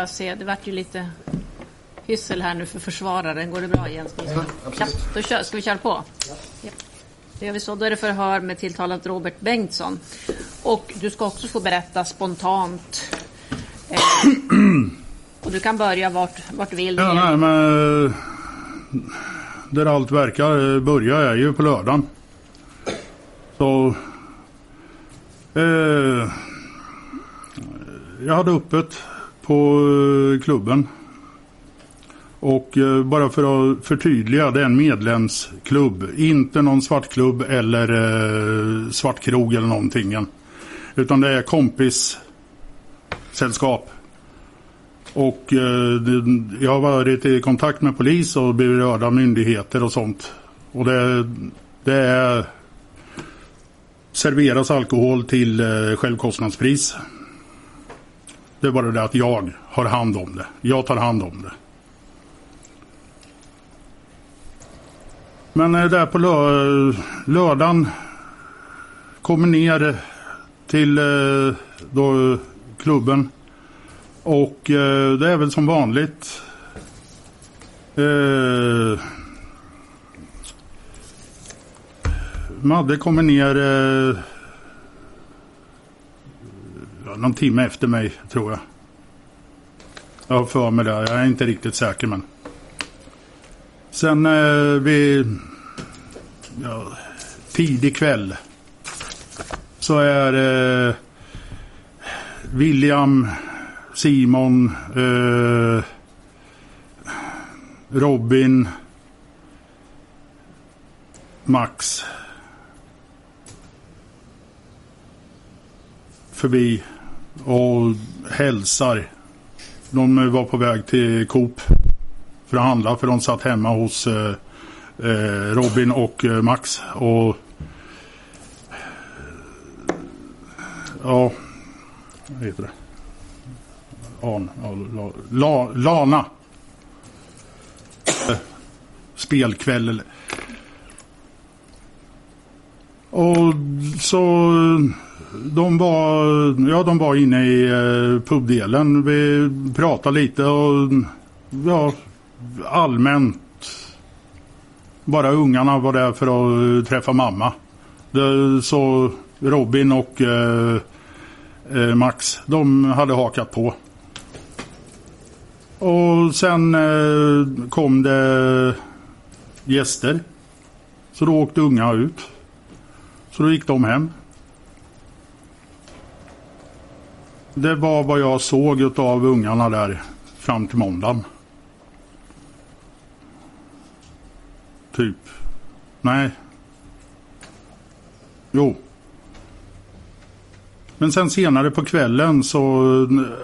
Bara se, det vart ju lite hyssel här nu för försvararen. Går det bra Jens Nilsson? Ja, då kör, ska vi köra på? Ja. Då gör vi så. Då är det förhör med tilltalat Robert Bengtsson. Och du ska också få berätta spontant. Eh, och du kan börja vart, vart du vill. Ja, nej, men eh, där allt verkar eh, börja är ju på lördagen. Så eh, jag hade öppet på eh, klubben. Och eh, bara för att förtydliga, det är en medlemsklubb. Inte någon svartklubb eller eh, svartkrog eller någonting. Utan det är kompissällskap. Och jag har varit i kontakt med polis och berörda myndigheter och sånt. Och det, det är serveras alkohol till självkostnadspris. Det är bara det att jag har hand om det. Jag tar hand om det. Men eh, där på lö lördagen kommer ner till eh, då, klubben. Och eh, det är väl som vanligt. Eh, Madde kommer ner någon timme efter mig tror jag. Jag har för mig det. Jag är inte riktigt säker men. Sen eh, vid ja, tidig kväll så är eh, William, Simon, eh, Robin, Max förbi och hälsar. De var på väg till Coop för att handla för de satt hemma hos eh, eh Robin och eh, Max. Och ja, vad heter det? An, ja, la, la, Lana. Spelkväll Spelkväll. Och så de var, ja, de var inne i eh, pubdelen. Vi pratade lite och ja, allmänt. Bara ungarna var där för att eh, träffa mamma. Det, så Robin och eh, eh, Max, de hade hakat på. Och sen eh, kom det gäster. Så då åkte unga ut. Så då gick de hem. Det var vad jag såg av ungarna där fram till måndagen. Typ. Nej. Jo. Men sen senare på kvällen så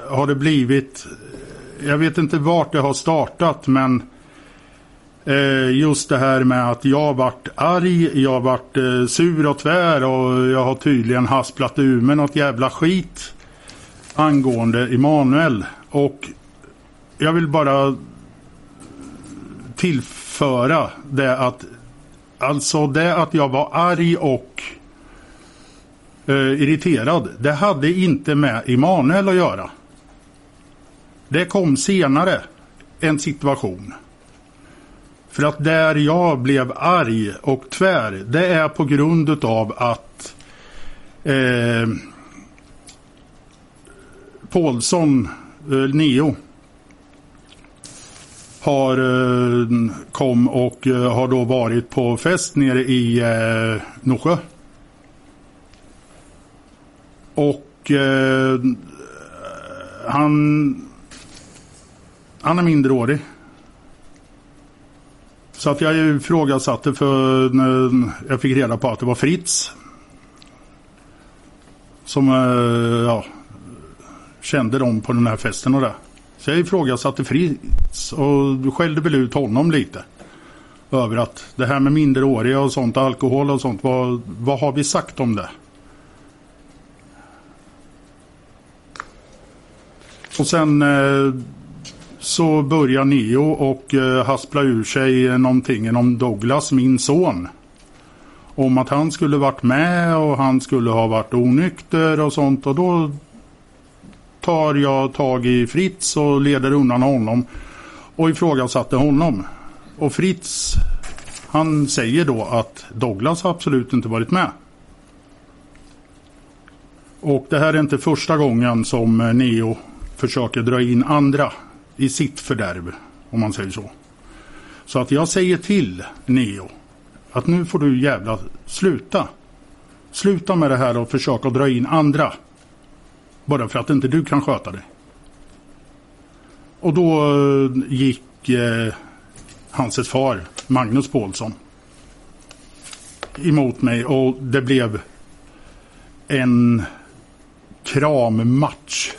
har det blivit, jag vet inte vart det har startat men eh, just det här med att jag varit arg, jag varit eh, sur och tvär och jag har tydligen hasplat ur med något jävla skit angående Emanuel. Och jag vill bara tillföra det att alltså det att jag var arg och eh, irriterad. Det hade inte med Emanuel att göra. Det kom senare en situation. För att där jag blev arg och tvär, det är på grund av att eh, Paulsson, eh, Neo, har eh, kom och eh, har då varit på fest nere i eh, Norsjö. Och eh, han han är mindreårig. Så att jag ifrågasatte för när jag fick reda på att det var Fritz. Som eh, ja, kände de på den här festen och det. Så jag ifrågasatte Fritz och skällde väl ut honom lite. Över att det här med minderåriga och sånt, alkohol och sånt, vad, vad har vi sagt om det? Och sen eh, så börjar Neo och eh, haspla ur sig någonting om Douglas, min son. Om att han skulle varit med och han skulle ha varit onykter och sånt och då tar jag tag i Fritz och leder undan honom och ifrågasatte honom. Och Fritz han säger då att Douglas har absolut inte varit med. Och det här är inte första gången som Neo försöker dra in andra i sitt fördärv, om man säger så. Så att jag säger till Neo att nu får du jävla sluta. Sluta med det här och försöka dra in andra. Bara för att inte du kan sköta det. Och då eh, gick eh, Hanses far, Magnus Paulsson, emot mig och det blev en krammatch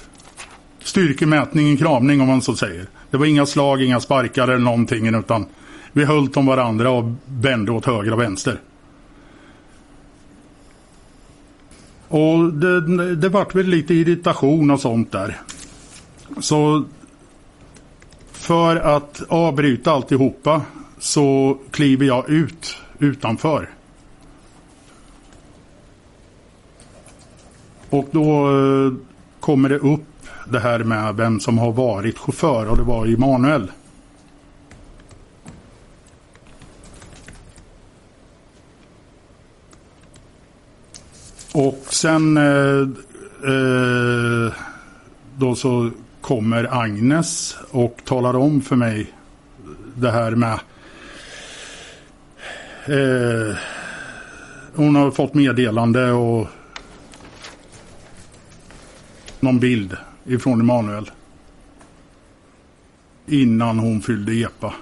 styrkemätning, en kramning om man så säger. Det var inga slag, inga sparkar eller någonting utan vi höll om varandra och vände åt höger och vänster. Och det, det vart väl lite irritation och sånt där. Så för att avbryta alltihopa så kliver jag ut utanför. Och då eh, kommer det upp det här med vem som har varit chaufför och det var Emanuel. Och sen eh, eh, då så kommer Agnes och talar om för mig det här med eh, hon har fått meddelande och någon bild ifrån Emanuel. Innan hon fyllde EPA.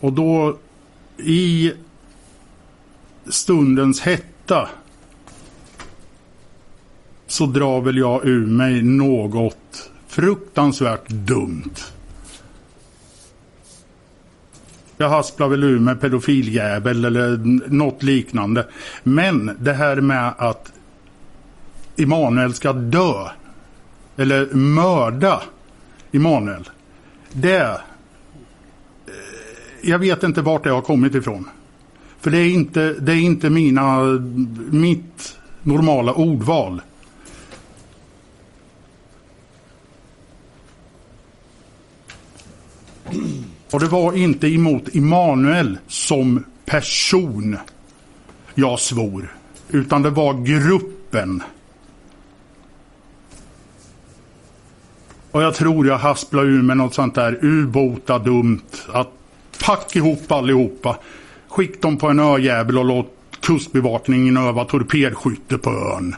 Och då i stundens hetta så drar väl jag ur mig något fruktansvärt dumt. Jag hasplar väl ur mig pedofiljävel eller något liknande. Men det här med att Immanuel ska dö eller mörda Immanuel. Det... Eh, jag vet inte vart det har kommit ifrån. För det är inte, det är inte mina, mitt normala ordval. Och det var inte emot Immanuel som person jag svor. Utan det var gruppen. Och jag tror jag hasplar ur med något sånt där ubota dumt. Att pack ihop allihopa. Skick dem på en öjävel och låt kustbevakningen öva torpedskytte på ön.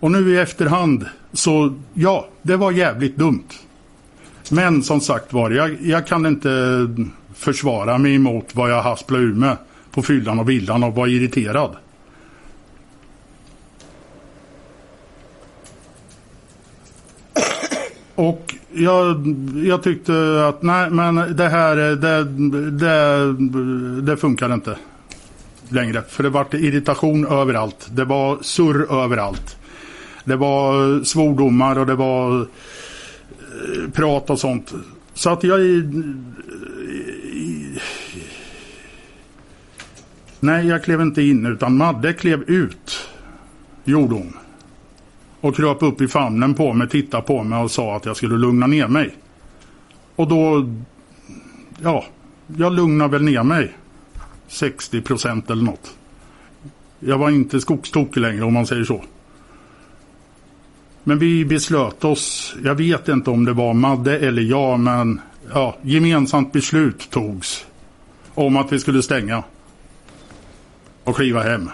Och nu i efterhand så ja, det var jävligt dumt. Men som sagt var, jag, jag kan inte försvara mig emot vad jag hasplade ur med på fyllan och villan och var irriterad. Och jag, jag tyckte att nej, men det här det, det, det funkar inte längre. För det vart irritation överallt. Det var surr överallt. Det var svordomar och det var Eh, prat och sånt. Så att jag... Nej, jag klev inte in utan Madde klev ut. Gjorde hon och kröp upp i famnen på mig, tittade på mig och sa att jag skulle lugna ner mig. Och då, ja, jag lugnade väl ner mig. 60 procent eller något. Jag var inte skogstokig längre om man säger så. Men vi beslöt oss, jag vet inte om det var Madde eller jag, men ja, gemensamt beslut togs om att vi skulle stänga och kliva hem.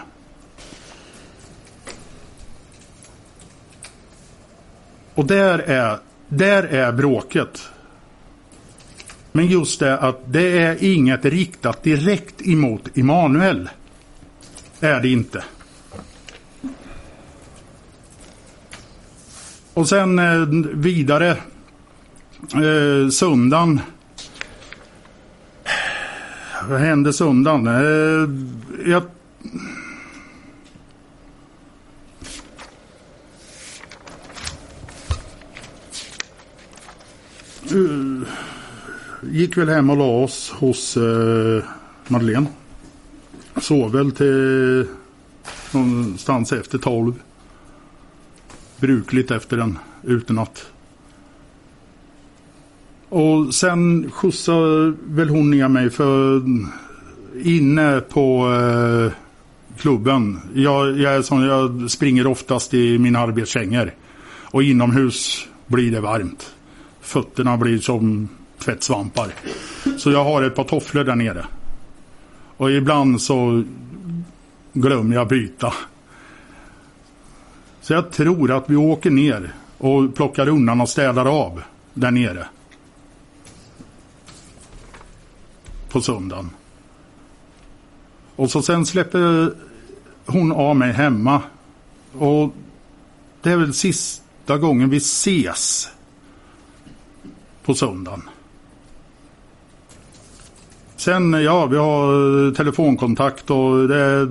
Och där är, där är bråket. Men just det att det är inget riktat direkt emot Emanuel. Är det inte. Och sen eh, vidare eh, söndagen. Vad hände söndagen? Eh, jag uh, gick väl hem och la oss hos uh, Madeleine. Sov väl till någonstans efter tolv. Brukligt efter en utenatt. Och sen skjutsade väl hon ner mig för inne på eh, klubben. Jag, jag, är sån, jag springer oftast i mina arbetskängor. Och inomhus blir det varmt fötterna blir som tvättsvampar. Så jag har ett par tofflor där nere. Och ibland så glömmer jag byta. Så jag tror att vi åker ner och plockar undan och städar av där nere. På söndagen. Och så sen släpper hon av mig hemma. Och det är väl sista gången vi ses på söndagen. Sen, ja, vi har telefonkontakt och det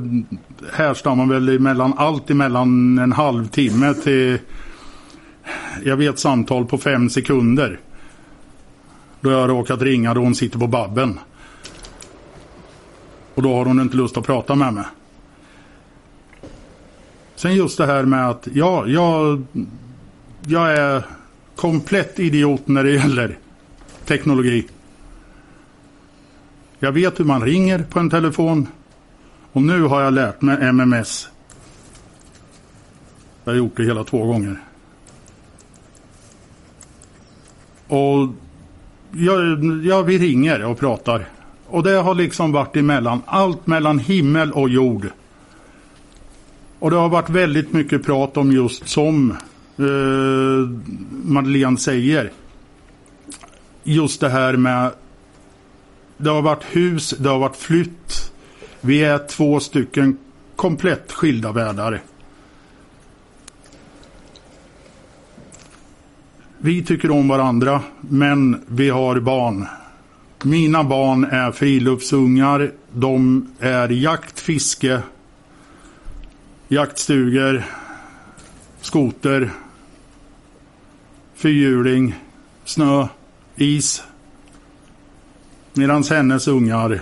härstammar väl mellan allt emellan en halvtimme till jag vet samtal på fem sekunder. Då jag har råkat ringa då hon sitter på babben. Och då har hon inte lust att prata med mig. Sen just det här med att ja, jag, jag är komplett idiot när det gäller teknologi. Jag vet hur man ringer på en telefon. Och nu har jag lärt mig MMS. Jag har gjort det hela två gånger. Och jag, jag, vi ringer och pratar. Och det har liksom varit emellan. Allt mellan himmel och jord. Och det har varit väldigt mycket prat om just som eh, Madeleine säger. Just det här med det har varit hus, det har varit flytt. Vi är två stycken komplett skilda världar. Vi tycker om varandra, men vi har barn. Mina barn är friluftsungar. De är jakt, fiske, jaktstugor, skoter, fyrhjuling, snö, is. Medan hennes ungar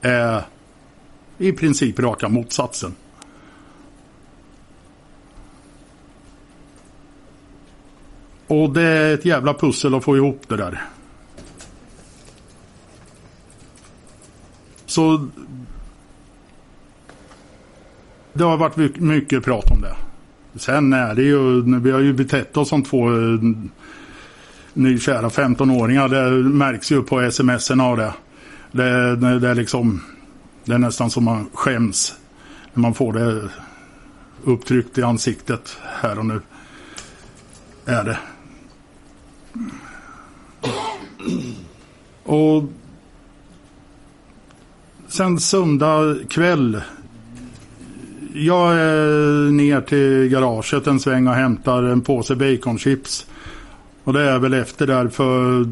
är i princip raka motsatsen. Och det är ett jävla pussel att få ihop det där. Så det har varit mycket prat om det. Sen är det ju, vi har ju betett oss som två eh, nykära 15-åringar. Det märks ju på smsen av det. Det, det, det är liksom, det är nästan som man skäms när man får det upptryckt i ansiktet här och nu. Är det. Och sen söndag kväll jag är ner till garaget en sväng och hämtar en påse baconchips. Och det är väl efter där för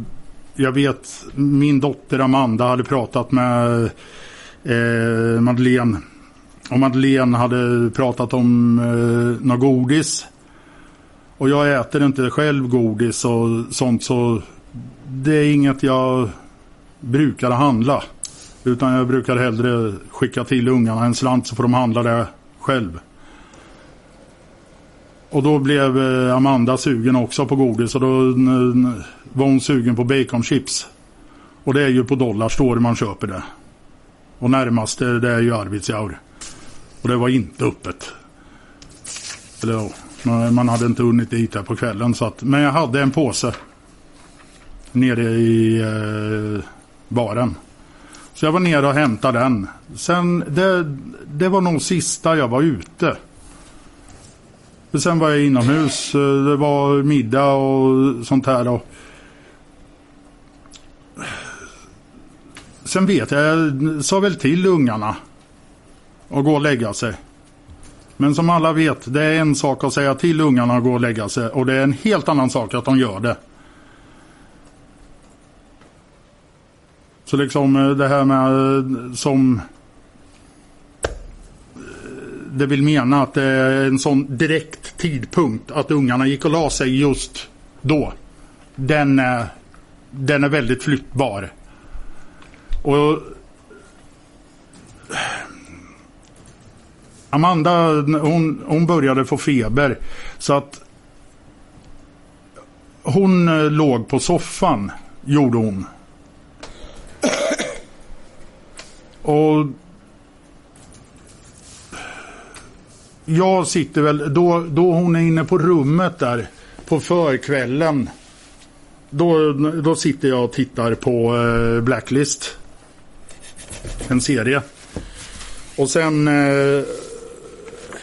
jag vet min dotter Amanda hade pratat med eh, Madeleine. Och Madeleine hade pratat om eh, något godis. Och jag äter inte själv godis och sånt så det är inget jag brukar handla. Utan jag brukar hellre skicka till ungarna en slant så får de handla det själv. Och då blev eh, Amanda sugen också på godis och då var hon sugen på baconchips. Och det är ju på Dollarstore man köper det. Och närmaste det är ju Arvidsjaur. Och det var inte öppet. Eller ja, man hade inte hunnit dit där på kvällen. Så att, men jag hade en påse. Nere i eh, baren. Så jag var nere och hämtade den. Sen, det, det var nog sista jag var ute. Sen var jag inomhus. Eh, det var middag och sånt här. Och sen vet jag, jag sa väl till ungarna att gå och lägga sig. Men som alla vet, det är en sak att säga till ungarna att gå och lägga sig och det är en helt annan sak att de gör det. Så liksom eh, det här med eh, som eh, det vill mena att det är en sån direkt tidpunkt att ungarna gick och la sig just då. Den är, den är väldigt flyttbar. Och Amanda hon, hon började få feber så att hon eh, låg på soffan gjorde hon Och jag sitter väl, då, då hon är inne på rummet där på förkvällen. Då, då sitter jag och tittar på eh, Blacklist. En serie. Och sen eh,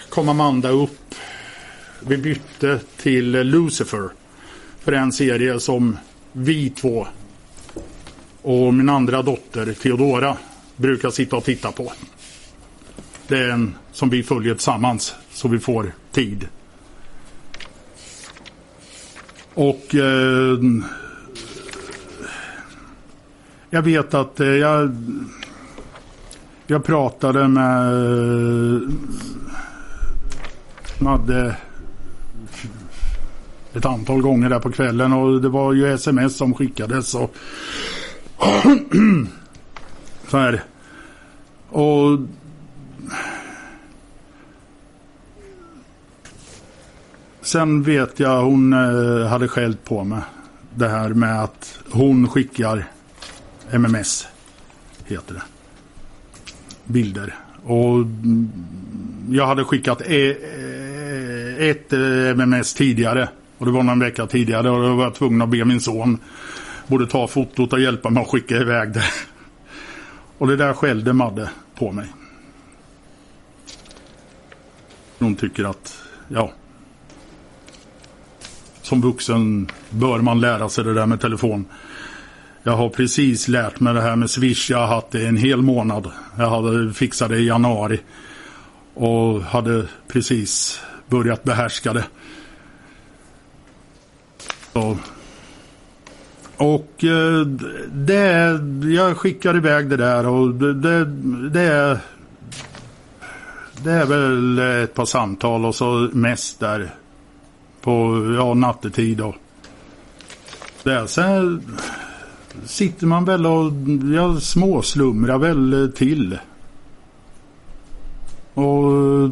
kom Amanda upp. Vi bytte till Lucifer. För en serie som vi två och min andra dotter Theodora brukar sitta och titta på. Det är en som vi följer tillsammans så vi får tid. Och eh, jag vet att eh, jag, jag pratade med eh, Madde ett antal gånger där på kvällen och det var ju sms som skickades och så här. Och Sen vet jag hon eh, hade skällt på mig. Det här med att hon skickar MMS. Heter det. Bilder. Och mm, jag hade skickat e, e, ett MMS tidigare. Och det var någon vecka tidigare och då var jag tvungen att be min son både ta fotot och hjälpa mig att skicka iväg det. Och det där skällde Madde på mig. Hon tycker att, ja. Som vuxen bör man lära sig det där med telefon. Jag har precis lärt mig det här med Swish. Jag har haft det en hel månad. Jag hade fixat det i januari. Och hade precis börjat behärska det. Så och eh, det, jag skickar iväg det där och det, det, det, är, det är väl ett par samtal och så mest där på ja, nattetid och det. Sen sitter man väl och ja, småslumrar väl eh, till. Och eh,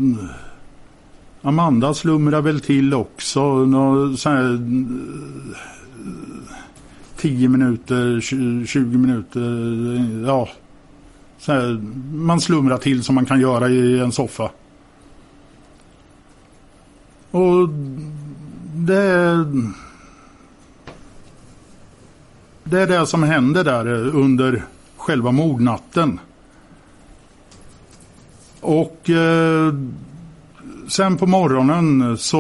Amanda slumrar väl till också. Nå, så här, eh, 10 minuter, 20 minuter. Ja, här, man slumrar till som man kan göra i en soffa. Och det det är det som händer där eh, under själva mordnatten. Och eh, sen på morgonen så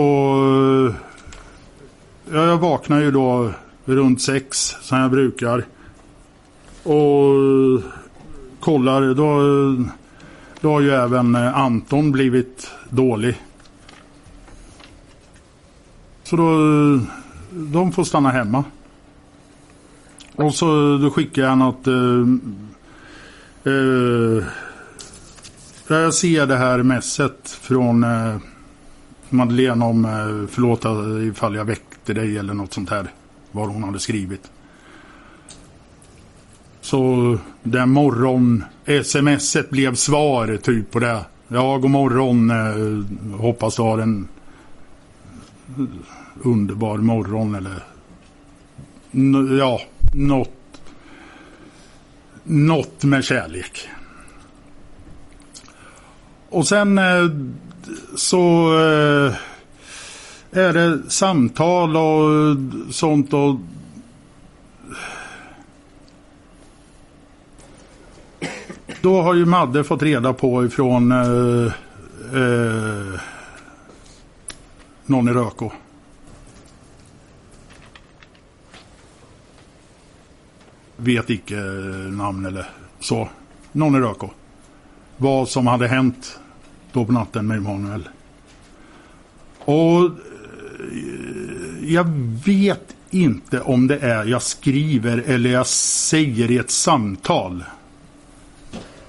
eh, ja, jag vaknar ju då runt sex som jag brukar. Och eh, kollar, då, då har ju även Anton blivit dålig. Så då, de får stanna hemma. Och så då skickar jag något... Eh, eh, jag ser det här messet från eh, Madeleine om eh, förlåt ifall jag väckte dig eller något sånt här vad hon hade skrivit. Så den morgon smset blev svar typ på det. Ja, god morgon. Eh, hoppas du har en underbar morgon eller ja, något något med kärlek. Och sen eh, så eh, är det samtal och sånt och då har ju Madde fått reda på ifrån eh, eh, någon i Röko. Vet icke namn eller så, någon i Röko. Vad som hade hänt då på natten med Emanuel. Och eh, jag vet inte om det är jag skriver eller jag säger i ett samtal.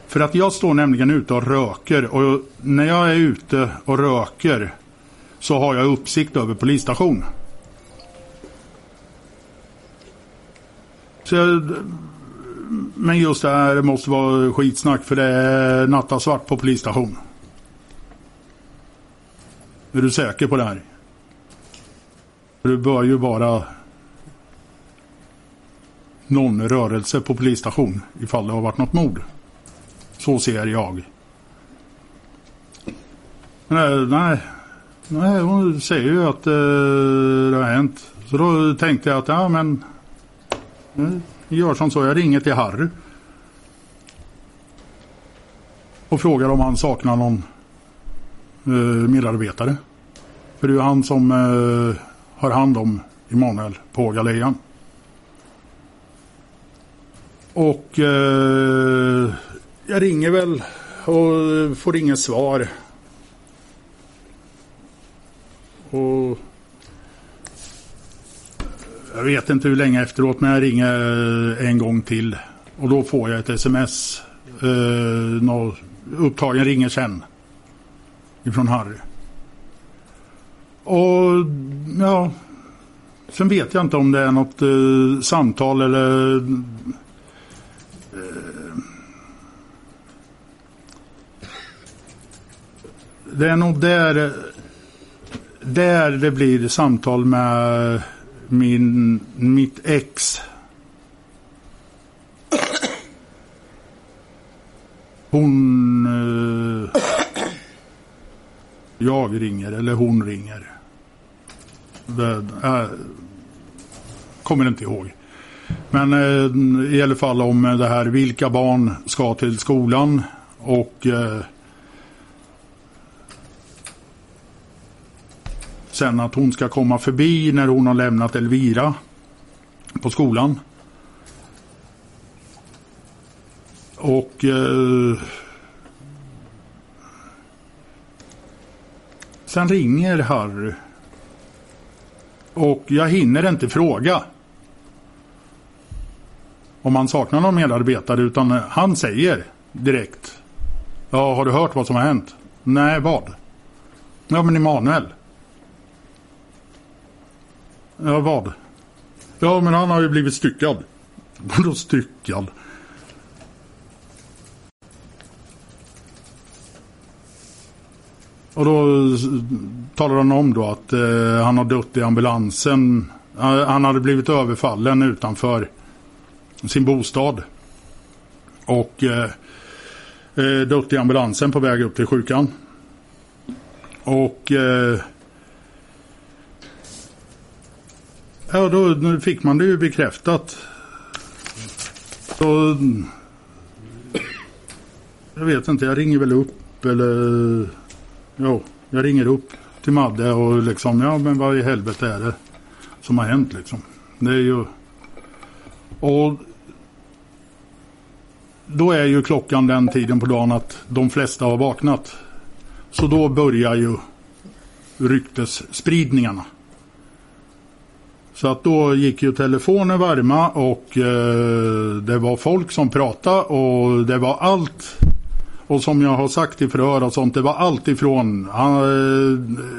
För att jag står nämligen ute och röker och när jag är ute och röker så har jag uppsikt över polisstation. Jag, men just det här måste vara skitsnack för det är nattasvart på polisstation. Är du säker på det här? För det bör ju vara någon rörelse på polisstation ifall det har varit något mord. Så ser jag. Nej, eh, nej, nej hon säger ju att eh, det har hänt. Så då tänkte jag att ja men mm, gör som så. Jag ringer till Harry. Och frågar om han saknar någon eh, medarbetare. För det är ju han som eh, har hand om Emanuel på galejan. Och eh, jag ringer väl och får inget svar. Och jag vet inte hur länge efteråt men jag ringer eh, en gång till. Och då får jag ett sms. Eh, upptagen ringer sen. Ifrån Harry. Och ja. Sen vet jag inte om det är något eh, samtal eller eh, det är nog där, eh, där det blir samtal med min, mitt ex. Hon... Eh, jag ringer eller hon ringer. Det, äh, kommer inte ihåg. Men eh, i alla fall om det här vilka barn ska till skolan och eh, Sen att hon ska komma förbi när hon har lämnat Elvira på skolan. Och eh, sen ringer Harry. Och jag hinner inte fråga om han saknar någon medarbetare utan han säger direkt. Ja, har du hört vad som har hänt? Nej, vad? Ja, men Emanuel. Ja, vad? Ja, men han har ju blivit styckad. Vadå styckad? Och då eh, talar han om då att eh, han har dött i ambulansen. Eh, han hade blivit överfallen utanför sin bostad. Och eh, eh dött i ambulansen på väg upp till sjukan. Och eh, Ja, då fick man det ju bekräftat. Så, jag vet inte, jag ringer väl upp eller... Ja, jag ringer upp till Madde och liksom, ja men vad i helvete är det som har hänt liksom. Det är ju... Och då är ju klockan den tiden på dagen att de flesta har vaknat. Så då börjar ju ryktesspridningarna. Så att då gick ju telefonen varma och eh, det var folk som pratade och det var allt. Och som jag har sagt i förhör och sånt, det var allt ifrån. Eh,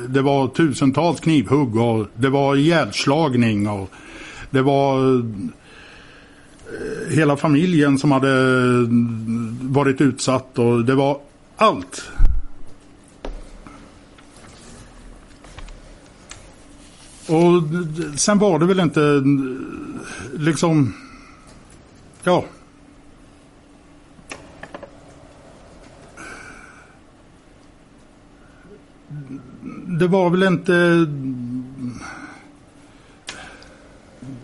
det var tusentals knivhugg och det var ihjälslagning och det var eh, hela familjen som hade varit utsatt och det var allt. Och sen var det väl inte liksom, ja. Det var väl inte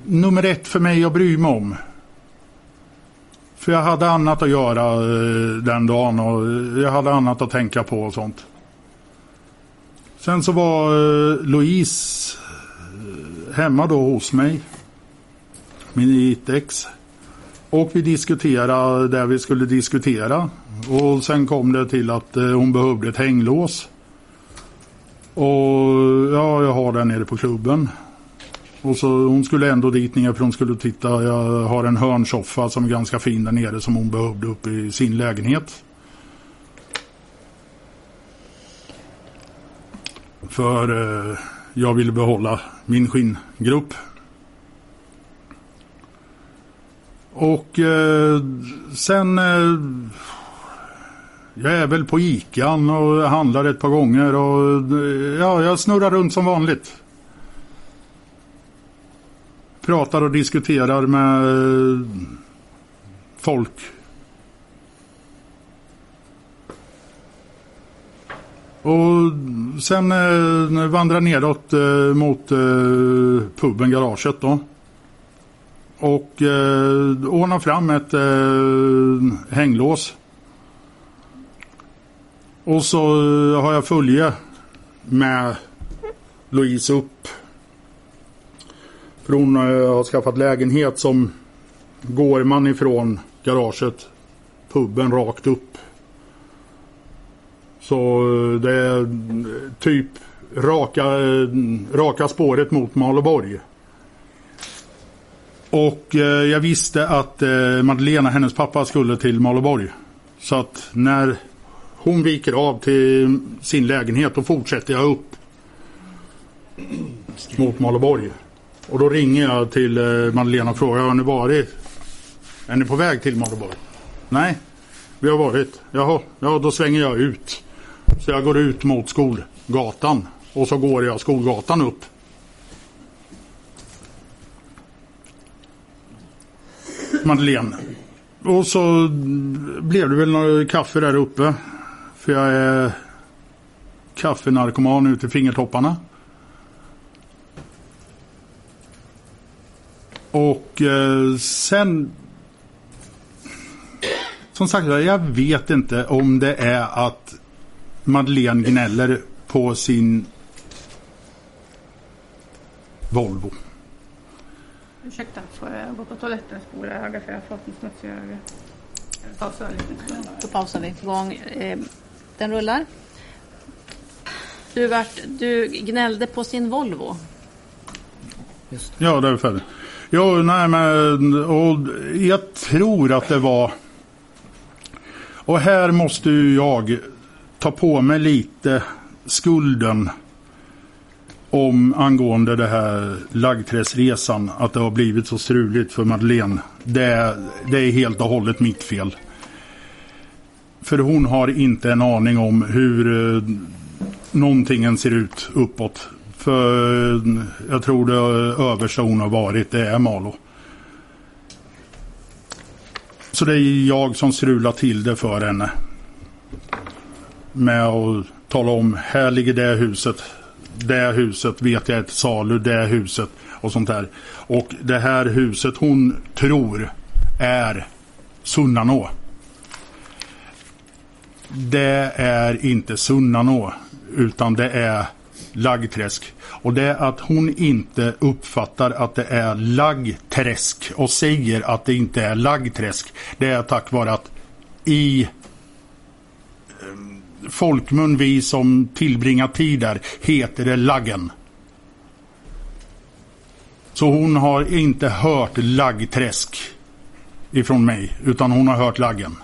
nummer ett för mig att bry mig om. För jag hade annat att göra eh, den dagen och eh, jag hade annat att tänka på och sånt. Sen så var eh, Louise hemma då hos mig. Min ITX. Och vi diskuterade det vi skulle diskutera. Och sen kom det till att eh, hon behövde ett hänglås. Och ja, jag har den nere på klubben. Och så hon skulle ändå dit ner för hon skulle titta. Jag har en hörnsoffa som är ganska fin där nere som hon behövde uppe i sin lägenhet. För eh, jag ville behålla min skinngrupp. Och eh, sen eh, jag är väl på Ican och handlar ett par gånger och eh, ja, jag snurrar runt som vanligt. Pratar och diskuterar med eh, folk. Och sen eh, vandrar neråt eh, mot eh, puben, garaget då. Och eh, ordnar fram ett eh, hänglås. Och så eh, har jag följe med Louise upp. För hon eh, har skaffat lägenhet som går man ifrån garaget, puben rakt upp. Så eh, det är eh, typ raka, eh, raka spåret mot Maleborg. Och jag visste att Madeleine, hennes pappa, skulle till Maleborg. Så att när hon viker av till sin lägenhet då fortsätter jag upp mot Maleborg. Och då ringer jag till Madeleine och frågar, har ni varit? Är ni på väg till Maleborg? Nej, vi har varit. Jaha, ja då svänger jag ut. Så jag går ut mot Skolgatan. Och så går jag Skolgatan upp. Madeleine. Och så blev det väl några kaffe där uppe. För jag är kaffenarkoman ut i fingertopparna. Och eh, sen... Som sagt jag vet inte om det är att Madeleine gnäller på sin Volvo. Ursäkta, får jag gå på toaletten och spola ögat för jag har fått en smutsig öga. Lite. Då pausar vi igång. Eh, Den rullar. Du, vart, du gnällde på sin Volvo. Ja, det är färdigt. Jo, nej men och jag tror att det var och här måste ju jag ta på mig lite skulden om angående det här Laggträsresan att det har blivit så struligt för Madeleine. Det, det är helt och hållet mitt fel. För hon har inte en aning om hur eh, någonting ser ut uppåt. För eh, jag tror det översta hon har varit det är Malå. Så det är jag som strular till det för henne. Med att tala om här ligger det huset. Det huset vet jag är till salu. Det huset och sånt där. Och det här huset hon tror är Sunnanå. Det är inte Sunnanå utan det är Laggträsk. Och det är att hon inte uppfattar att det är Laggträsk och säger att det inte är Laggträsk. Det är tack vare att i folkmun, vi som tillbringar tid där, heter det Laggen. Så hon har inte hört Laggträsk ifrån mig, utan hon har hört Laggen.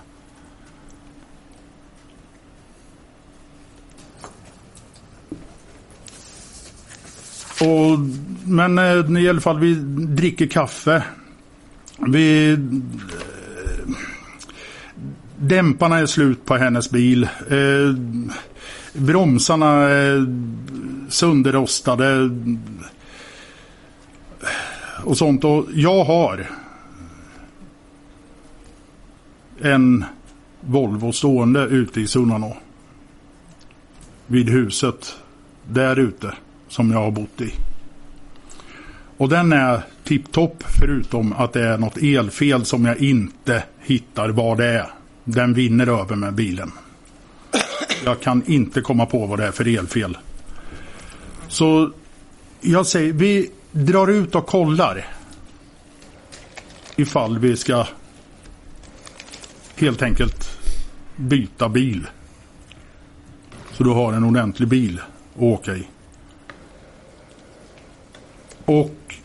Och, men eh, i alla fall, vi dricker kaffe. Vi... Dämparna är slut på hennes bil. Eh, bromsarna är sönderrostade. Och sånt. Och jag har en Volvo stående ute i Sunnanå. Vid huset där ute som jag har bott i. Och den är tipptopp förutom att det är något elfel som jag inte hittar vad det är. Den vinner över med bilen. Jag kan inte komma på vad det är för elfel. Så jag säger, vi drar ut och kollar. Ifall vi ska helt enkelt byta bil. Så du har en ordentlig bil att åka i. Och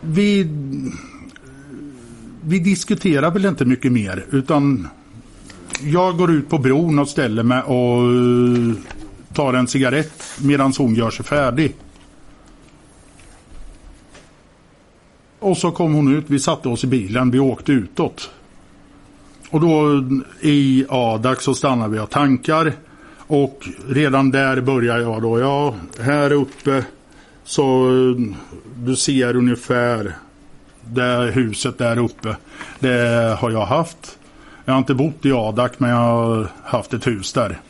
vi, vi diskuterar väl inte mycket mer utan jag går ut på bron och ställer mig och eh, tar en cigarett medan hon gör sig färdig. Och så kom hon ut, vi satte oss i bilen, vi åkte utåt. Och då eh, i Adak så stannar vi och tankar. Och redan där börjar jag då, ja här uppe så eh, du ser ungefär det huset där uppe. Det har jag haft. Jag har inte bott i Adak men jag har haft ett hus där.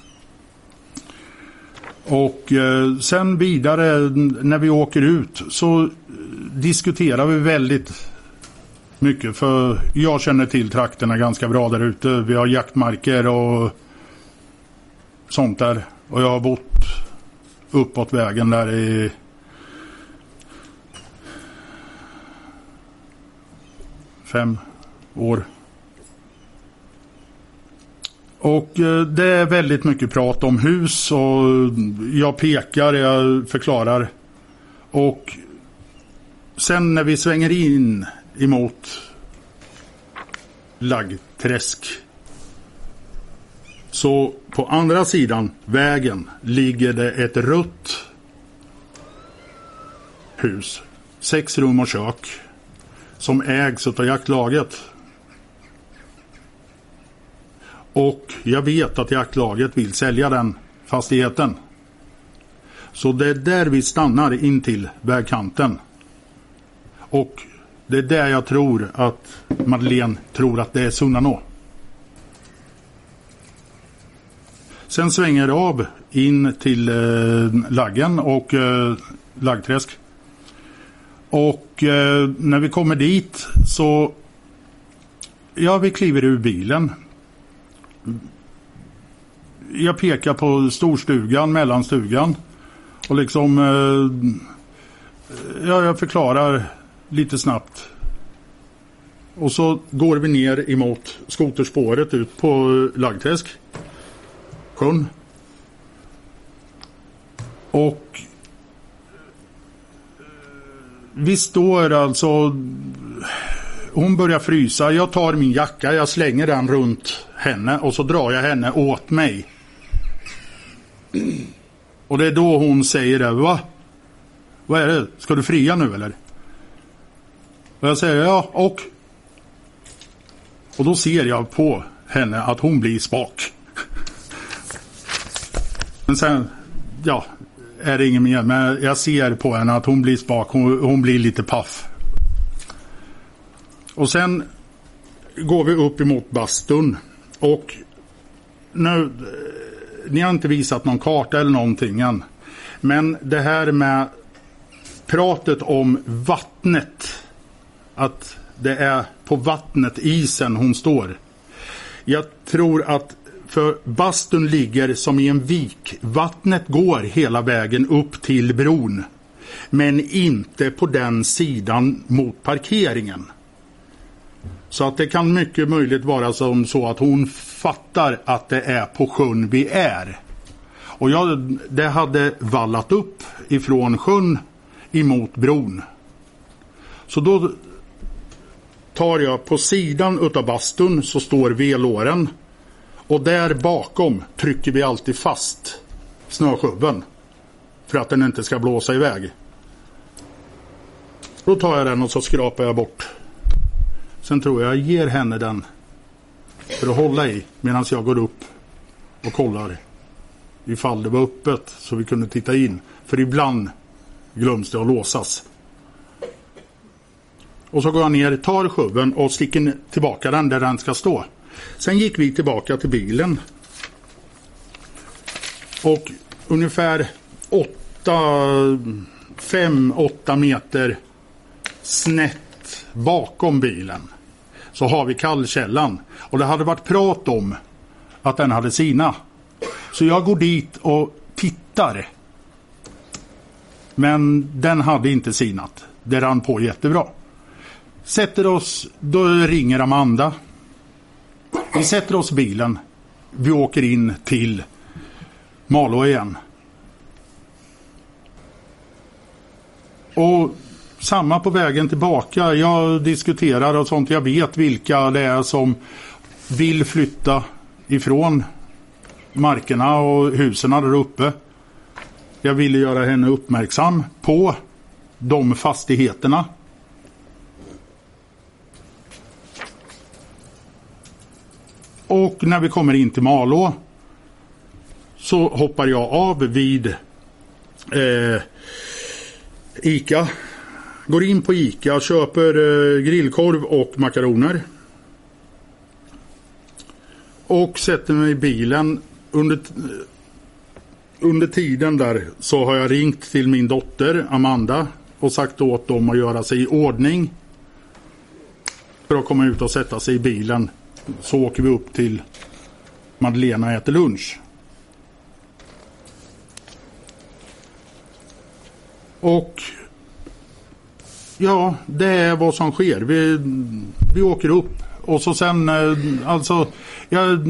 Och eh, sen vidare när vi åker ut så diskuterar vi väldigt mycket för jag känner till trakterna ganska bra där ute. Vi har jaktmarker och sånt där. Och jag har bott uppåt vägen där i fem år. Och eh, det är väldigt mycket prat om hus och eh, jag pekar, jag förklarar. Och sen när vi svänger in emot Laggträsk så på andra sidan vägen ligger det ett rött hus. Sex rum och kök. Som ägs av jaktlaget. Och jag vet att jaktlaget vill sälja den fastigheten. Så det är där vi stannar in till vägkanten. Och det är där jag tror att Madeleine tror att det är Sunnanå. Sen svänger det av in till eh, Laggen och eh, Laggträsk. Och eh, när vi kommer dit så Ja, vi kliver ur bilen. Jag pekar på storstugan, mellanstugan. Och liksom eh, Ja, jag förklarar lite snabbt. Och så går vi ner emot skoterspåret ut på Laggträsk. Sjön. Och vi står alltså hon börjar frysa. Jag tar min jacka, jag slänger den runt henne och så drar jag henne åt mig. Och det är då hon säger det. Va? Vad är det? Ska du fria nu eller? Och jag säger ja, och? Och då ser jag på henne att hon blir spak. Men sen, ja, är det inget mer. Men jag ser på henne att hon blir spak. Hon, hon blir lite paff. Och sen går vi upp emot bastun. Och nu, eh, ni har inte visat någon karta eller någonting än. Men det här med pratet om vattnet att det är på vattnet, isen, hon står. Jag tror att för bastun ligger som i en vik. Vattnet går hela vägen upp till bron. Men inte på den sidan mot parkeringen. Så att det kan mycket möjligt vara som så att hon fattar att det är på sjön vi är. Och jag, det hade vallat upp ifrån sjön emot bron. Så då tar jag på sidan utav bastun så står velåren. Och där bakom trycker vi alltid fast snöskubben. För att den inte ska blåsa iväg. Då tar jag den och så skrapar jag bort. Sen tror jag jag ger henne den för att hålla i medan jag går upp och kollar ifall det var öppet så vi kunde titta in. För ibland glöms det att låsas. Och så går jag ner, tar skubben och sticker tillbaka den där den ska stå. Sen gick vi tillbaka till bilen. Och ungefär 5-8 meter snett bakom bilen så har vi kallkällan. Och det hade varit prat om att den hade sina. Så jag går dit och tittar. Men den hade inte sinat. Det rann på jättebra. Sätter oss, då ringer Amanda. Vi sätter oss i bilen. Vi åker in till Malå igen. Och samma på vägen tillbaka. Jag diskuterar och sånt. Jag vet vilka det är som vill flytta ifrån markerna och husen där uppe. Jag ville göra henne uppmärksam på de fastigheterna. Och när vi kommer in till Malå så hoppar jag av vid eh, Ica. Går in på Ica, köper eh, grillkorv och makaroner. Och sätter mig i bilen. Under, under tiden där så har jag ringt till min dotter Amanda och sagt åt dem att göra sig i ordning. För att komma ut och sätta sig i bilen. Så åker vi upp till Madeleine och äter lunch. Och ja, det är vad som sker. Vi, vi åker upp och så sen eh, alltså jag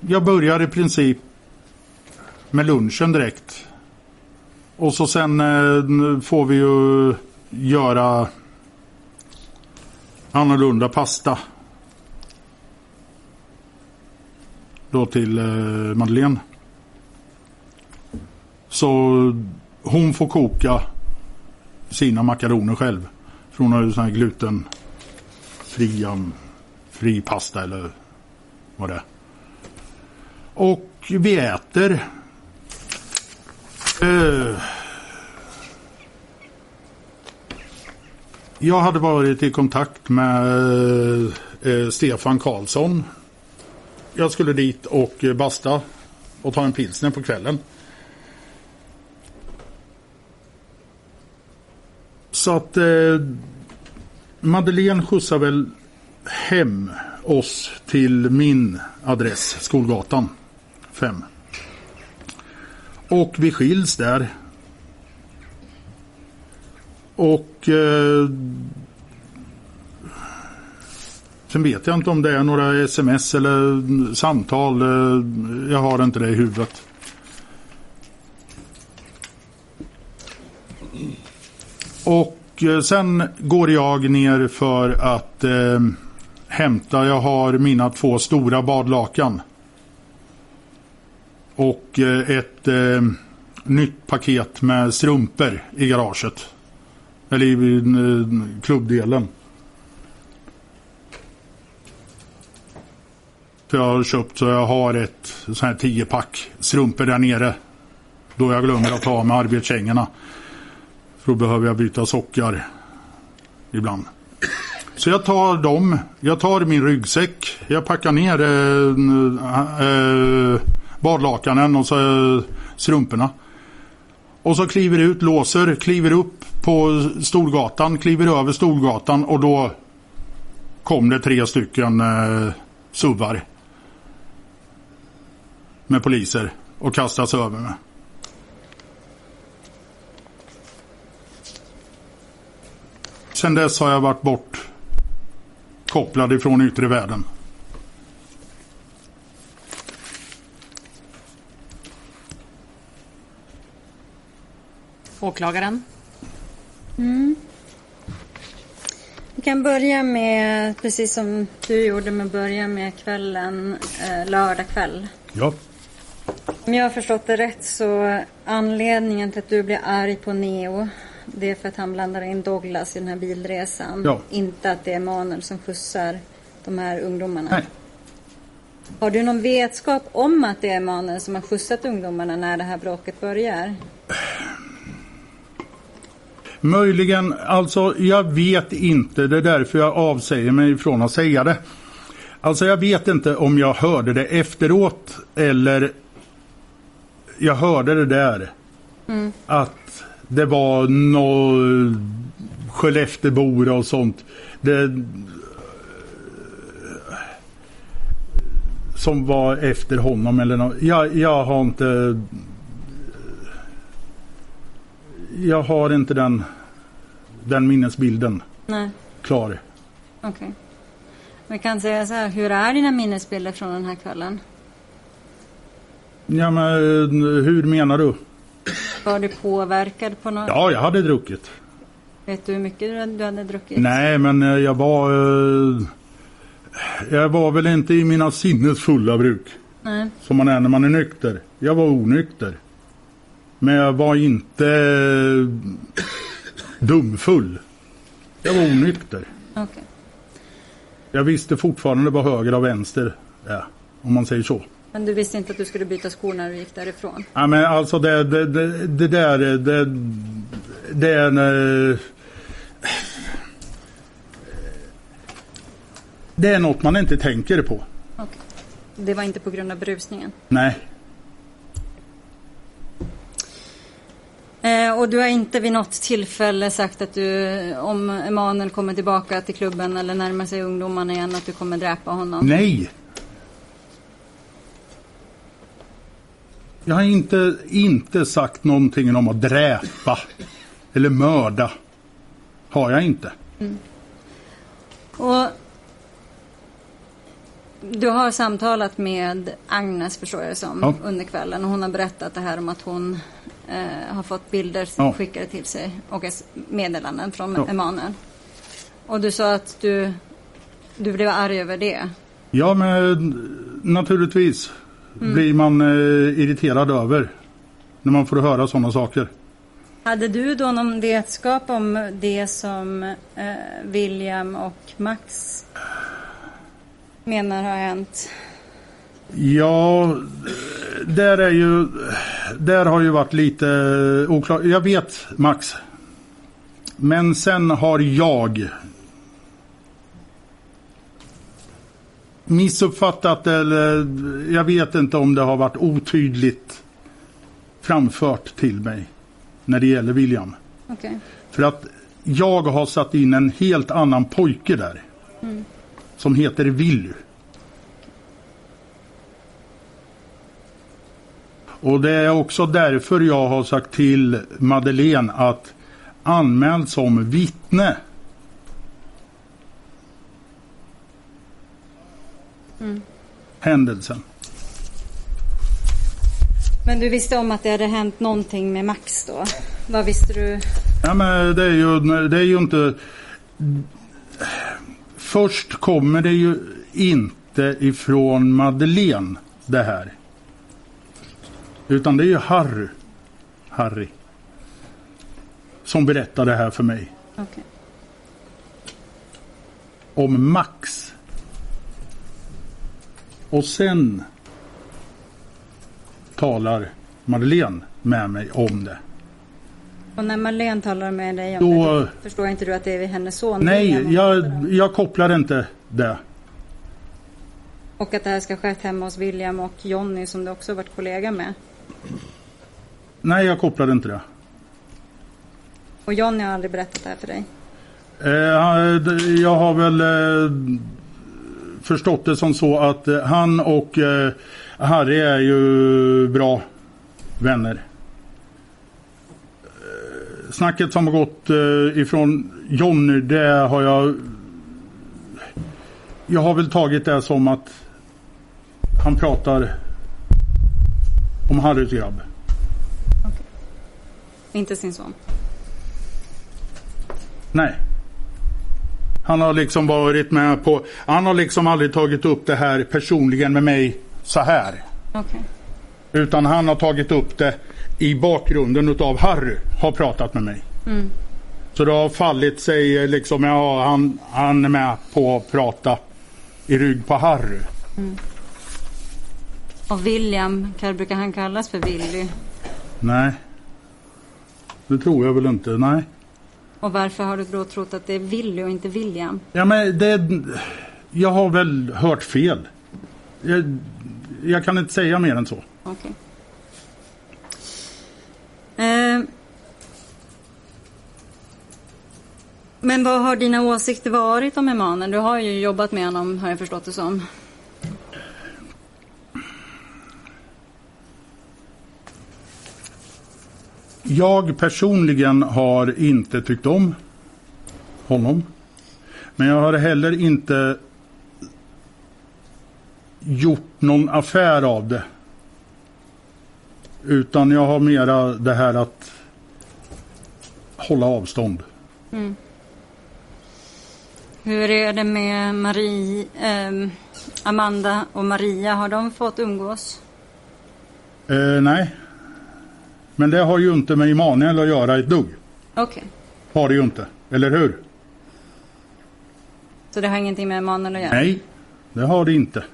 jag börjar i princip med lunchen direkt. Och så sen eh, får vi ju göra annorlunda pasta. Då till eh, Madeleine. Så hon får koka sina makaroner själv. För hon har ju sån här glutenfria um, fri pasta eller vad det är. Och vi äter. Eh, jag hade varit i kontakt med eh, Stefan Karlsson. Jag skulle dit och basta och ta en pilsner på kvällen. Så att eh, Madeleine skjutsar väl hem oss till min adress, Skolgatan 5. Och vi skiljs där. Och eh, sen vet jag inte om det är några sms eller samtal. Eh, jag har inte det i huvudet. Och eh, sen går jag ner för att eh, hämta. Jag har mina två stora badlakan. Och eh, ett eh, nytt paket med strumpor i garaget. Eller i klubbdelen. Jag har köpt så jag har ett sånt här 10 pack strumpor där nere. Då jag glömmer att ta med arbetskängorna. För då behöver jag byta sockar ibland. Så jag tar dem, jag tar min ryggsäck, jag packar ner eh, eh, eh, badlakanen och så eh, strumporna. Och så kliver ut, låser, kliver upp på Storgatan, kliver över Storgatan och då kom det tre stycken eh, suvar. Med poliser och kastas över mig. Sen dess har jag varit bort kopplad ifrån yttre världen. Åklagaren? Mm. Vi kan börja med, precis som du gjorde med börja med kvällen, eh, lördag kväll. Ja. Om jag har förstått det rätt så anledningen till att du blir arg på Neo det är för att han blandar in Douglas i den här bilresan. Ja. Inte att det är Manuel som skjutsar de här ungdomarna. Nej. Har du någon vetskap om att det är Manuel som har skjutsat ungdomarna när det här bråket börjar? Möjligen, alltså jag vet inte. Det är därför jag avsäger mig från att säga det. Alltså jag vet inte om jag hörde det efteråt eller jag hörde det där. Mm. Att det var något Skelleftebor och sånt. Det, som var efter honom eller något. Jag, jag har inte jag har inte den, den minnesbilden Nej. klar. Okej. Vi kan säga så här, hur är dina minnesbilder från den här kvällen? Ja, men eh, hur menar du? Var du påverkad på något? Ja, jag hade druckit. Vet du hur mycket du- du hade druckit? Nej, men eh, jag var... eh, Jag var väl inte i mina sinnes fulla bruk. Nej. Som man är när man är nykter. Jag var onykter. Men jag var inte eh, dumfull. Jag var onykter. Okej. Jag visste fortfarande vad höger och vänster är. Om man säger så. Men du visste inte att du skulle byta skor när du gick därifrån? Ja, men alltså det, det, det, det där, det, det är en... Det är något man inte tänker på. Okej. Det var inte på grund av brusningen? Nej. Eh, och du har inte vid något tillfälle sagt att du, om Emanuel kommer tillbaka till klubben eller närmar sig ungdomarna igen, att du kommer dräpa honom? Nej. Jag har inte, inte sagt någonting om att dräpa eller mörda. Har jag inte. Och du har samtalat med Agnes förstår jag som Ja. under kvällen och hon har berättat det här om att hon eh, har fått bilder Ja. skickade till sig och meddelanden från Ja. Emanuel. Och du sa att du, du blev arg över det. Ja, men naturligtvis blir man eh, irriterad över när man får höra sådana saker. Hade du då någon vetskap om det som eh, William och Max menar har hänt? Ja, där är ju... Där har ju varit lite oklart. Jag vet Max. Men sen har jag missuppfattat eller jag vet inte om det har varit otydligt framfört till mig när det gäller William. Okej. För att jag har satt in en helt annan pojke där. Som heter Willy. Och det är också därför jag har sagt till Madeleine att anmäl som vittne. Händelsen. Men du visste om att det hade hänt någonting med Max då? Vad visste du? Ja, men det är ju, det är ju inte... Först kommer det ju inte ifrån Madeleine det här. Utan det är ju Harry. Harry. Som berättar det här för mig. Okej. Om Max. Och sen talar Madeleine med mig om det. Och när Marlene talar med dig om Då- det, förstår inte du att det är hennes son? Nej, jag, jag kopplar inte det. Och att det här ska skett hemma hos William och Jonny som du också varit kollega med. Nej, jag kopplar inte det. Och Jonny har aldrig berättat det här för dig? Eh, d- jag har väl eh, förstått det som så att eh, han och eh, Harry är ju bra vänner. Eh, snacket som har gått eh, ifrån Jonny, det har jag... Jag har väl tagit det som att han pratar om Harrys grabb. Inte sin son? Nej. Han har liksom varit med på... Han har liksom aldrig tagit upp det här personligen med mig så här. Okej. Utan han har tagit upp det i bakgrunden utav Harry har pratat med mig. Mm. Så det har fallit sig liksom, ja han, han är med på att prata i rygg på Harry. Och William, brukar han kallas för Willy? Nej. Det tror jag väl inte, nej. Och varför har du då trott att det är Willy och inte William? Ja men det... Jag har väl hört fel. Jag, jag kan inte säga mer än så. Okej. Eh, men vad har dina åsikter varit om Emanuel? Du har ju jobbat med honom har jag förstått det som. Jag personligen har inte tyckt om honom. Men jag har heller inte gjort någon affär av det. Utan jag har mera det här att hålla avstånd. Hur är det med Marie, ehm, Amanda och Maria? Har de fått umgås? Eh, nej. Men det har ju inte med Emanuel att göra ett dugg. Okej. Har det ju inte. Eller hur? Så det har ingenting med Emanuel att göra? Nej, det har det inte.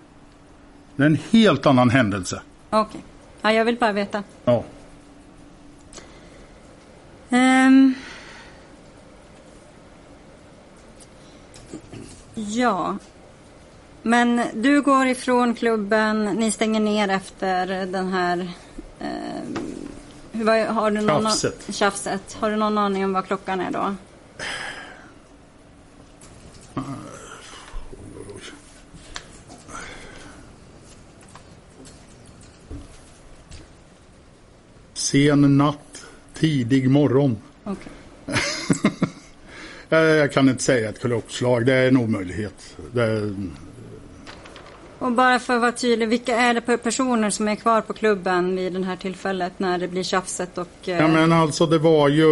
Det är en helt annan händelse. Okej. Ja, jag vill bara veta. Ja. Ehm. Ja. Men du går ifrån klubben, ni stänger ner efter den här... hur, vad, har du någon, Tjafset. Tjafset. Har du någon aning om vad klockan är då? Sen natt, tidig morgon. Eh, Jag kan inte säga ett klockslag, det är en omöjlighet. Det är, Och bara för att vara tydlig, vilka är det personer som är kvar på klubben vid det här tillfället när det blir tjafset och... eh, ja men alltså det var ju...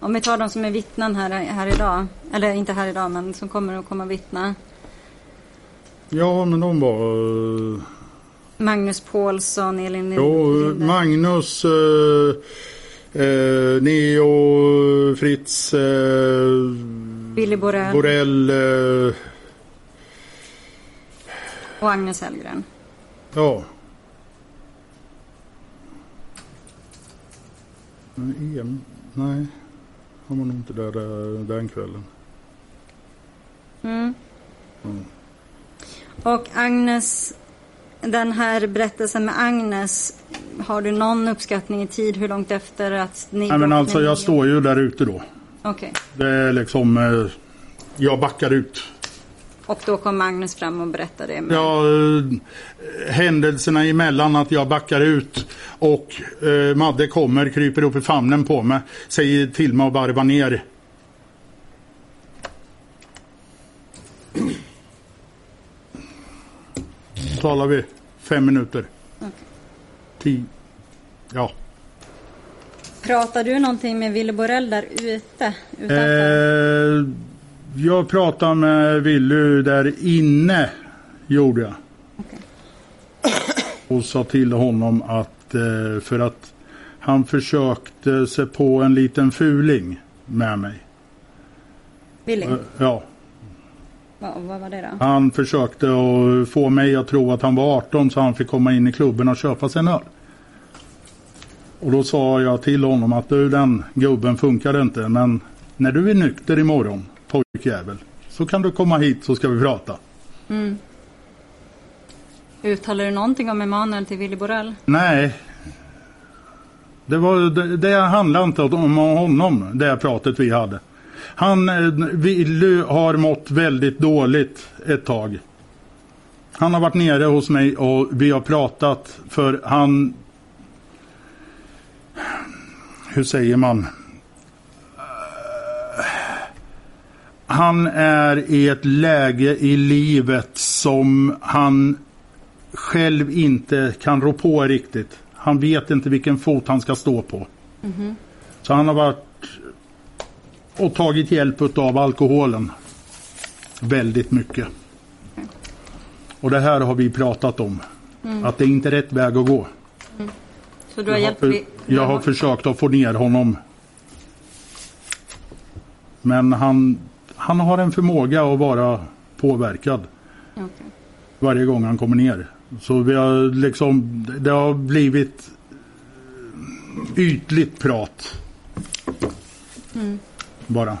Om vi tar de som är vittnen här, här idag, eller inte här idag men som kommer att komma vittna. Ja men de var... eh, Magnus Paulsson, Elin Jo, Linder. Magnus, eh, eh, Neo, Fritz, eh, Billy Borell Borell. Eh, och Agnes Hellgren. ja. EM, nej. Han var nog inte där eh, den kvällen. Mm. Mm. Och Agnes, den här berättelsen med Agnes, har du någon uppskattning i tid hur långt efter att ni... Nej men alltså jag står ju där ute då. Okej. Det är liksom, eh, jag backar ut. Och då kom Agnes fram och berättade det. med- Ja, eh, händelserna emellan att jag backar ut och eh, Madde kommer, kryper upp i famnen på mig, säger till mig att varva ner. Då talar vi fem minuter. Tio. Ja. Pratar du någonting med Willy Borell där ute? Utanför? Eh, jag pratade med Willy där inne, gjorde jag. Okej. Och sa till honom att, eh, för att han försökte sig på en liten fuling med mig. Willy? Eh, Ja, Vad, vad var det då? han försökte att få mig att tro att han var 18 så han fick komma in i klubben och köpa sig en öl. Och då sa jag till honom att du den gubben funkar inte men när du är nykter imorgon pojkjävel så kan du komma hit så ska vi prata. Mm. Uttalar du någonting om Emanuel till Willy Borell? Nej. Det, var, det, det handlade inte om honom, det pratet vi hade. Han, eh, Willy har mått väldigt dåligt ett tag. Han har varit nere hos mig och vi har pratat för han... Hur säger man? Han är i ett läge i livet som han själv inte kan rå på riktigt. Han vet inte vilken fot han ska stå på. Så han har varit och tagit hjälp av alkoholen. Väldigt mycket. Och det här har vi pratat om. Att det är inte rätt väg att gå. Så du har Jag hjälpt har, Vi- jag har försökt att få ner honom. Men han, han har en förmåga att vara påverkad Okej. varje gång han kommer ner. Så vi har liksom, det har blivit ytligt prat. Bara.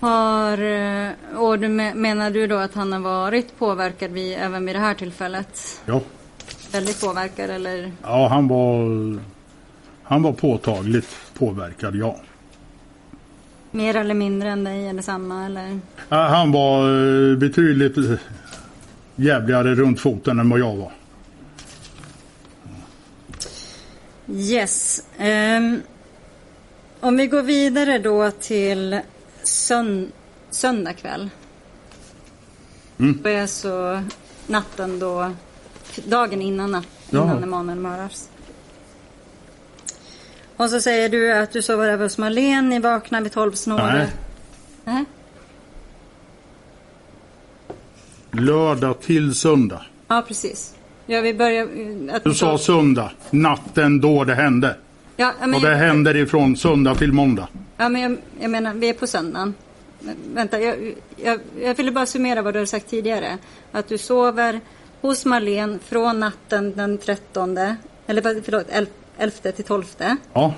Har, eh, och du me- menar du då att han har varit påverkad vid, även vid det här tillfället? Ja, Väldigt påverkad eller? ja han var han var påtagligt påverkad, ja. Mer eller mindre än dig eller samma eller? Ja, Han var eh, betydligt eh, jävligare runt foten än vad jag var. Yes. ehm, Om vi går vidare då till sön söndag kväll. Mm. Det är så natten då, dagen innan, natt- Ja. innan Emanuel mördas. Och så säger du att du sover över hos Marlene, ni vaknar vid tolvsnåret. Nej. Nej. Lördag till söndag. Ja, precis. Ja, vi börjar... Att Du sa tar- söndag. Natten då det hände. Ja, men, Och det händer ifrån söndag till måndag. ja, men jag, jag menar, vi är på söndagen. Men, vänta, jag, jag, jag ville bara summera vad du har sagt tidigare. Att du sover hos Marlene från natten den 13, eller förlåt, 11 11 till 12. Ja,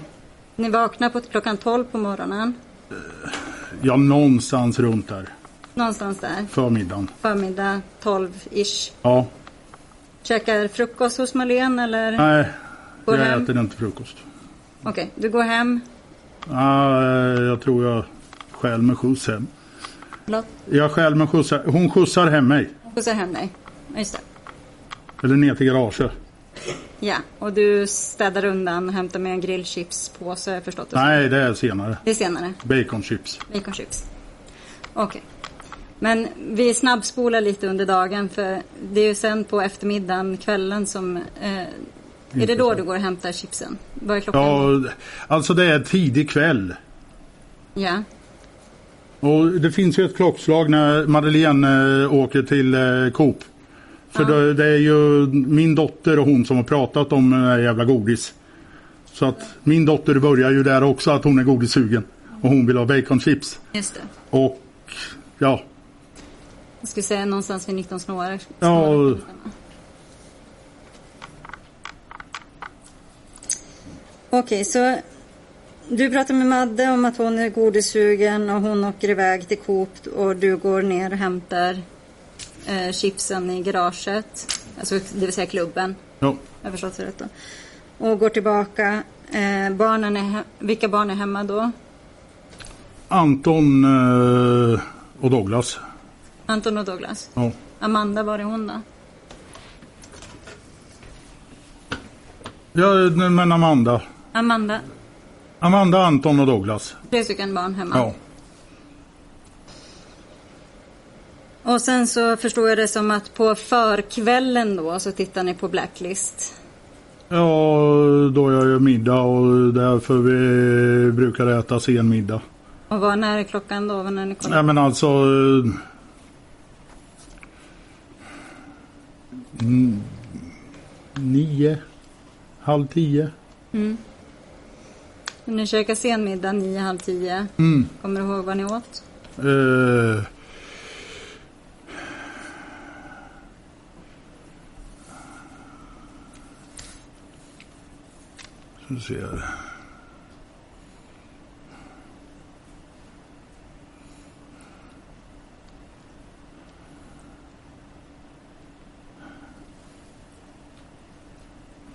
Ni vaknar på klockan 12 på morgonen. ja någonstans runt där. Någonstans där. Förmiddagen. Förmiddag 12-ish. Ja. Käkar frukost hos Marlene eller? Nej, Går jag hem. äter inte frukost. Okej, du går hem. Nej, jag tror jag stjäl med skjuts hem. Förlåt, Jag stjäl med skjuts. Hon skjutsar hem mig. skjutsar hem dig. Ja, Just det. Eller ner till garaget. Ja, och du städar undan, hämtar med en grillchipspåse, har jag förstått det. Nej, det är senare. Det är senare. Baconchips. Baconchips. Okej. Men vi snabbspolar lite under dagen för det är ju sen på eftermiddagen, kvällen som... Eh, är det då du går och hämtar chipsen? Vad är klockan? Ja, alltså det är tidig kväll. Ja. Och det finns ju ett klockslag när Madeleine eh, åker till eh, Coop. För Ja. det, det är ju min dotter och hon som har pratat om den här jävla godis. Så att min dotter börjar ju där också att hon är godissugen. Och hon vill ha baconchips. Just det. Och ja, Jag skulle säga någonstans vid 19 snårar. Ja. Okej, så du pratar med Madde om att hon är godissugen och hon åker iväg till Coop och du går ner och hämtar eh, chipsen i garaget. Alltså det vill säga klubben. ja. Jag förstått det rätt då. Och går tillbaka. Eh, barnen är vilka barn är hemma då? Anton eh, och Douglas. Anton och Douglas. Ja. Amanda, var är hon då? ja, men Amanda. Amanda, Amanda, Anton och Douglas. tre stycken barn hemma. Ja. Och sen så förstår jag det som att på förkvällen då så tittar ni på Blacklist. Ja, då jag gör middag och därför vi brukar äta sen middag. Och vad när är klockan då? När ni? Nej men alltså... eh, mm, Nio, halv tio. Ni käkar sen middag nio, halv tio. Mm. Kommer du ihåg vad ni åt? Eh, ska vi se här.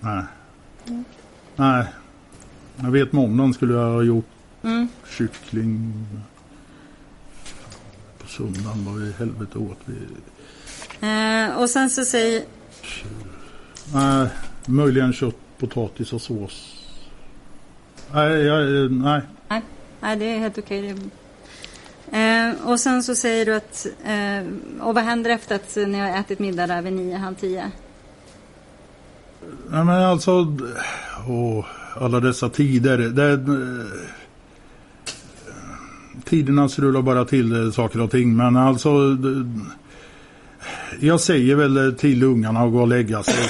Nej. Nej. Jag vet måndagen skulle jag ha gjort Mm. kyckling. På söndagen vad i helvete åt vi? Eh, och sen så säger... Nej, möjligen kött, potatis och sås. Nej, jag, nej. Nej, nej det är helt okej. Eh, och sen så säger du att... Eh, och vad händer efter att ni har ätit middag där vid nio, halv tio? nej men alltså, åh, alla dessa tider. Det, eh, tiderna rullar bara till eh, saker och ting. Men alltså, jag säger väl till ungarna att gå och lägga sig.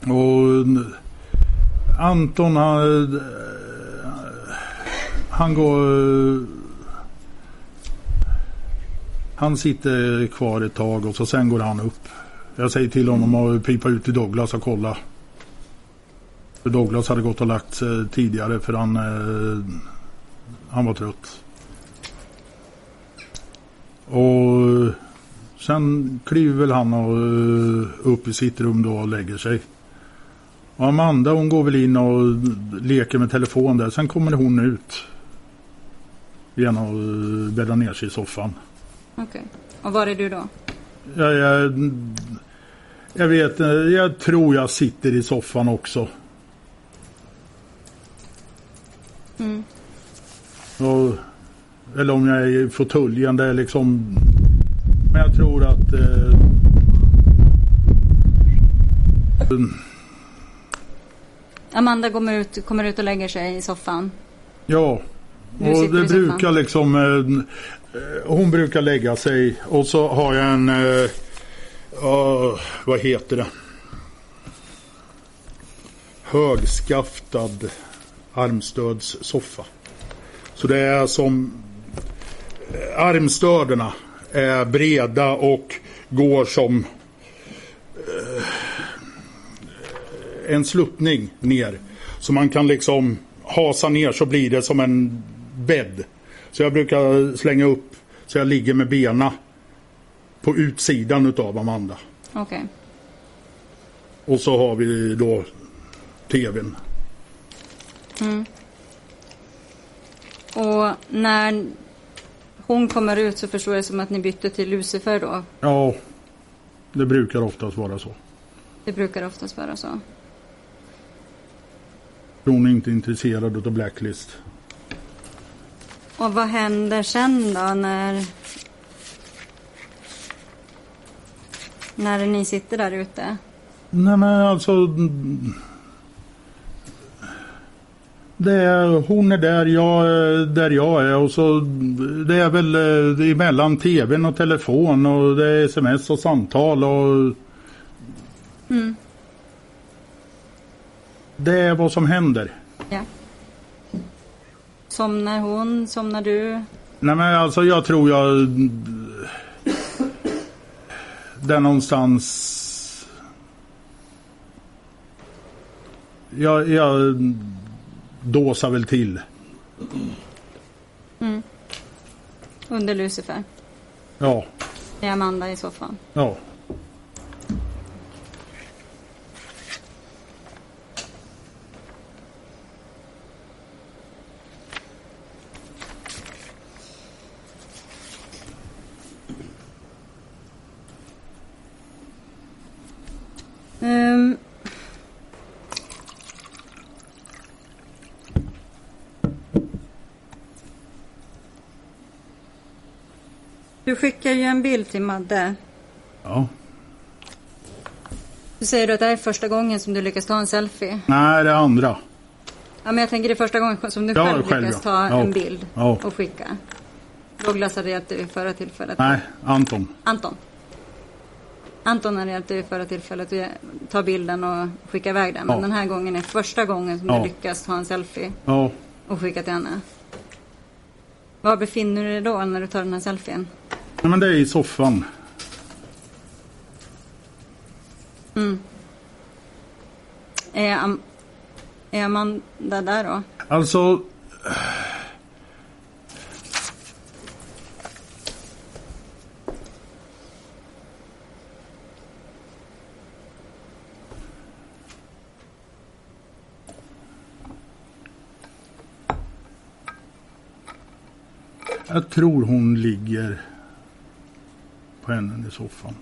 Och Anton han, eh, han går... eh, Han sitter kvar ett tag och så sen går han upp. Jag säger till honom att pipa ut till Douglas och kolla. För Douglas hade gått och lagt sig tidigare för han, eh, han var trött. Och sen kliver väl han och, upp i sitt rum då och lägger sig. Och Amanda hon går väl in och leker med telefon där. Sen kommer hon ut. Igen och bäddar ner sig i soffan. Okej. Och var är du då? Jag, jag, jag vet jag tror jag sitter i soffan också. Mm. Och, eller om jag är i fåtöljen. Det är liksom... Men jag tror att... Eh, Amanda kommer ut, kommer ut och lägger sig i soffan. ja. Och det brukar liksom... Eh, eh, hon brukar lägga sig och så har jag en... Eh, ja, vad heter det? Högskaftad armstödssoffa. Så det är som... eh, Armstöderna är breda och går som eh, en sluttning ner. Så man kan liksom hasa ner så blir det som en bädd. Så jag brukar slänga upp så jag ligger med bena på utsidan utav Amanda. Okej. Och så har vi då tvn. Och när hon kommer ut så förstår jag som att ni bytte till Lucifer då. Ja, det brukar oftast vara så. Det brukar oftast vara så. Hon är inte intresserad utav Blacklist. Och vad händer sen då när... När ni sitter där ute? Nej men alltså... Det är, hon är där, jag är där jag är och så det är väl eh, emellan tvn och telefon och det är sms och samtal och Mm. Det är vad som händer. Ja. Somnar hon? Somnar du? Nej men alltså jag tror jag... Där någonstans... Jag, jag dåsar väl till. Under Lucifer? Ja, Är Amanda i soffan? ja. Du skickar ju en bild till Madde. ja. Du säger du att det här är första gången som du lyckas ta en selfie. Nej, det är andra. Ja, men jag tänker det är första gången som du Ja, själv, själv, lyckas ja. ta Ja. en bild och skicka. Douglas hade hjälpt dig vid förra tillfället. Nej, Anton. Anton. Anton hade hjälpt dig vid förra tillfället att ta bilden och skicka iväg den. Men den här gången är första gången som du lyckas ta en selfie och skicka till henne. Var befinner du dig då när du tar den här selfien? Nej, men det är i soffan. Är, Am- är Amanda där då? Alltså... Jag tror hon ligger på änden i soffan.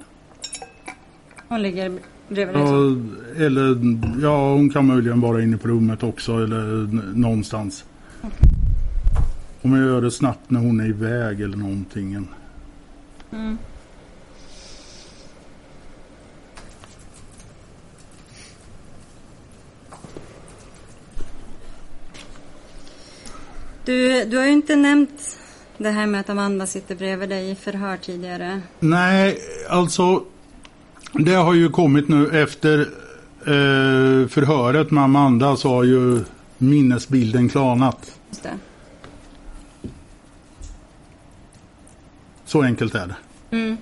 Hon ligger bredvid dig. Ja, eller ja, hon kan möjligen vara inne på rummet också eller någonstans. Om jag gör det snabbt när hon är iväg eller någonting. Du, du har ju inte nämnt det här med att Amanda sitter bredvid dig i förhör tidigare. Nej, alltså det har ju kommit nu efter eh, förhöret med Amanda så har ju minnesbilden klarnat. Just det. Så enkelt är det. Mm.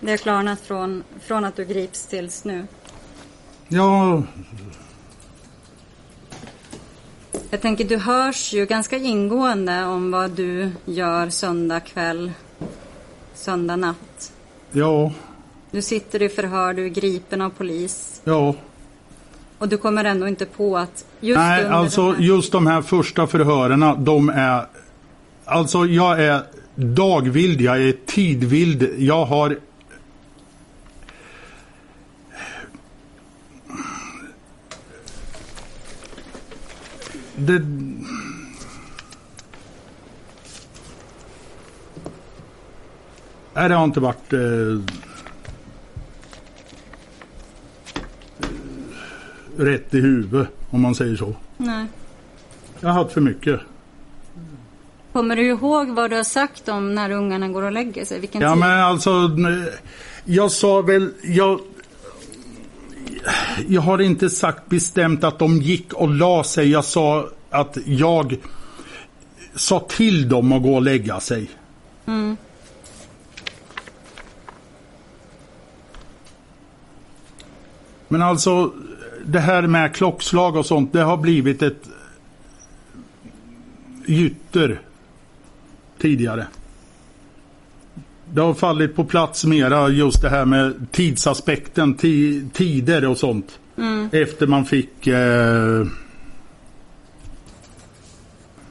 Det har klarnat från, från att du grips tills nu. Ja, Jag tänker, du hörs ju ganska ingående om vad du gör söndag kväll, söndag natt. ja, Du sitter i förhör, du är gripen av polis ja. och du kommer ändå inte på att just Nej, alltså här... just de här första förhörerna, de är... Alltså jag är dagvild, jag är tidvild, jag har... det... Nej, det har inte varit... Eh, rätt i huvudet, om man säger så. Nej. Jag har haft för mycket. Kommer du ihåg vad du har sagt om när ungarna går och lägger sig? Vilken Ja, tid? men alltså... Jag sa väl... Jag, jag har inte sagt bestämt att de gick och la sig. Jag sa att jag sa till dem att gå och lägga sig. Mm. Men alltså det här med klockslag och sånt, det har blivit ett gytter tidigare. Det har fallit på plats mera just det här med tidsaspekten, ti tider och sånt. Efter man fick eh,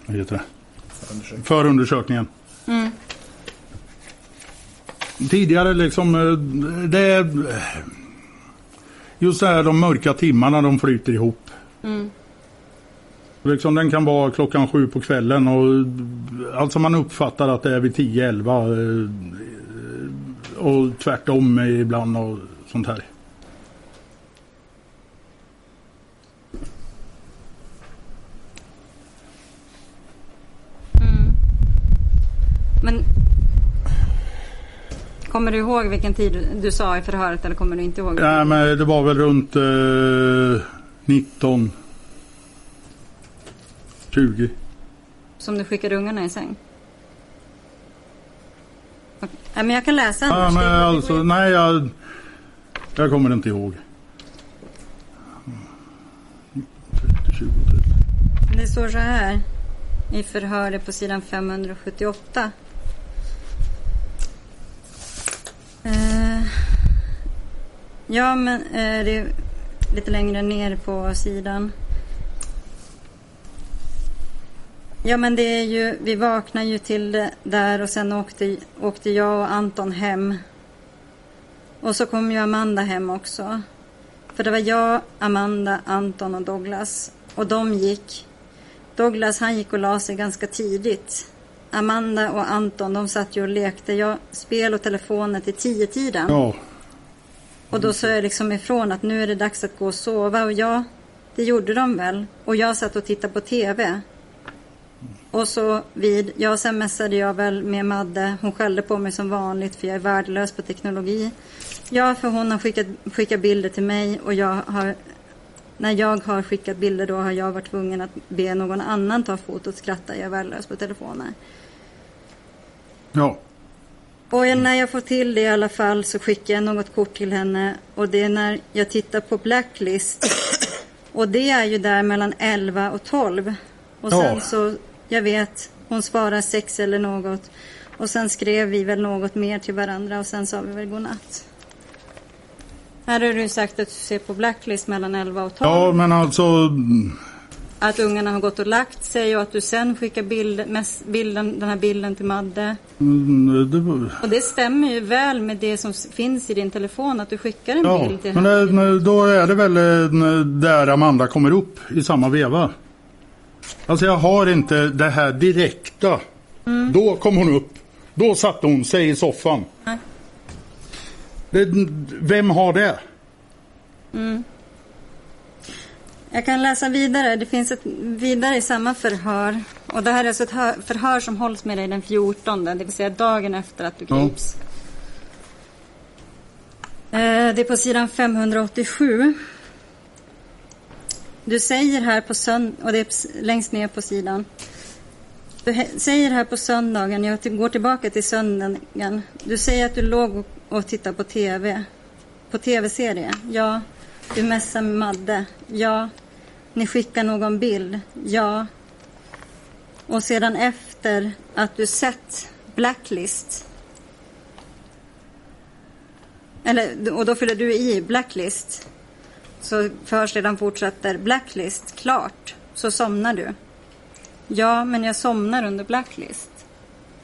vad heter det? Förundersökningen. Tidigare liksom, eh, det är just det här de mörka timmarna de flyter ihop. Liksom den kan vara klockan sju på kvällen och alltså man uppfattar att det är vid 10-11 eh, och tvärtom ibland och sånt här. Men Kommer du ihåg vilken tid du- sa i förhöret eller kommer du inte ihåg? Ja, men det var väl runt eh, 19 20. Som du skickade ungarna i säng? Men jag kan läsa Ja, annars. men det går alltså, nej jag, jag kommer inte ihåg. 30, 20, 30. Det står så här i förhöret på sidan 578. Eh, ja, men eh, det är lite längre ner på sidan. Ja, men det är ju, vi vaknade ju till det där och sen åkte, åkte jag och Anton hem. Och så kom ju Amanda hem också. För det var jag, Amanda, Anton och Douglas. Och de gick. Douglas han gick och la sig ganska tidigt. Amanda och Anton de satt ju och lekte jag, spel och telefoner till tio tiden. Ja, Och då sa jag liksom ifrån att nu är det dags att gå och sova. Och ja, det gjorde de väl. Och jag satt och tittade på TV. Och så vid, ja sen messade jag väl med Madde. Hon skällde på mig som vanligt för jag är värdelös på teknologi. Ja, för hon har skickat, skickat bilder till mig och jag har när jag har skickat bilder då har jag varit tvungen att be någon annan ta fotot. Skratta, jag är värdelös på telefoner. ja. Och när jag får till det i alla fall så skickar jag något kort till henne. Och det är när jag tittar på Blacklist. Och det är ju där mellan 11 och 12. Och sen Ja. så, jag vet, hon svarar sex eller något. Och sen skrev vi väl något mer till varandra och sen sa vi väl godnatt. Här har du sagt att du ser på Blacklist mellan 11 och 12. ja, men alltså Att ungarna har gått och lagt sig och att du sen skickar bild, bilden, den här bilden till Madde. mm, det, var- Och det stämmer ju väl med det som finns i din telefon att du skickar en Ja, bild till men henne. det, då är det väl eh, där Amanda kommer upp i samma veva. Alltså jag har inte det här direkta. Då kom hon upp. Då satte hon sig i soffan. Nej. Det, vem har det? Jag kan läsa vidare. Det finns ett vidare i samma förhör. Och det här är alltså ett hör, förhör som hålls med dig den 14, det vill säga dagen efter att du grips. Eh, Det är på sidan 587. Du säger här på söndagen och det är längst ner på sidan. Du säger här på söndagen, jag går tillbaka till söndagen. Du säger att du låg och- tittade på TV. På TV-serie? Ja. Du messar med Madde? Ja. Ni skickar någon bild? Ja. Och sedan efter att du sett Blacklist eller, och då fyller du i Blacklist. Så förhörsledaren fortsätter. Blacklist, klart. Så somnar du. Ja, men jag somnar under Blacklist.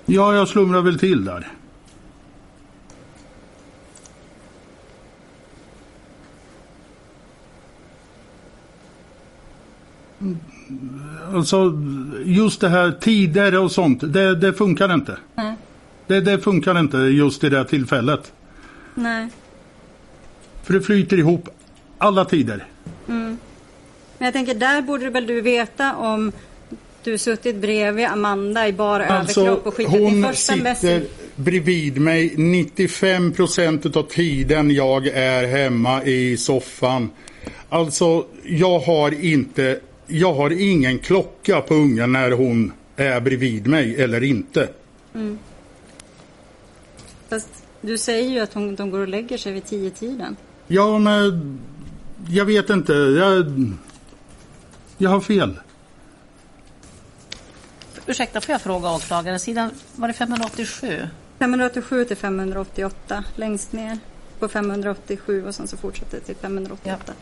Ja, jag slumrar väl till där. Alltså just det här tider och sånt, det, det funkar inte. Nej. Det, det funkar inte just i det här tillfället. Nej. För det flyter ihop alla tider. Men jag tänker, där borde väl du veta om du suttit bredvid Amanda i bara Alltså överkropp och skickat din hon första sitter message. bredvid mig 95 procent av tiden jag är hemma i soffan. Alltså jag har inte, jag har ingen klocka på ungen när hon är bredvid mig eller inte. Fast du säger ju att hon, de går och lägger sig vid tio tiden. Ja men jag vet inte, jag, jag har fel. Ursäkta, får jag fråga åklagaren? Sidan, var det 587? 587 till 588 längst ner på 587 och sen så fortsätter det till 588.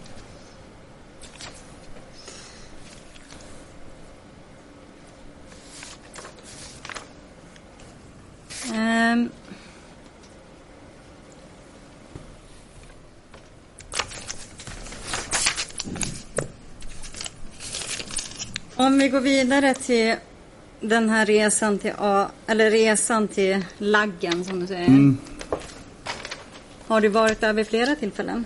Ehm. Om vi går vidare till den här resan till A, eller resan till laggen som du säger. Har du varit där vid flera tillfällen?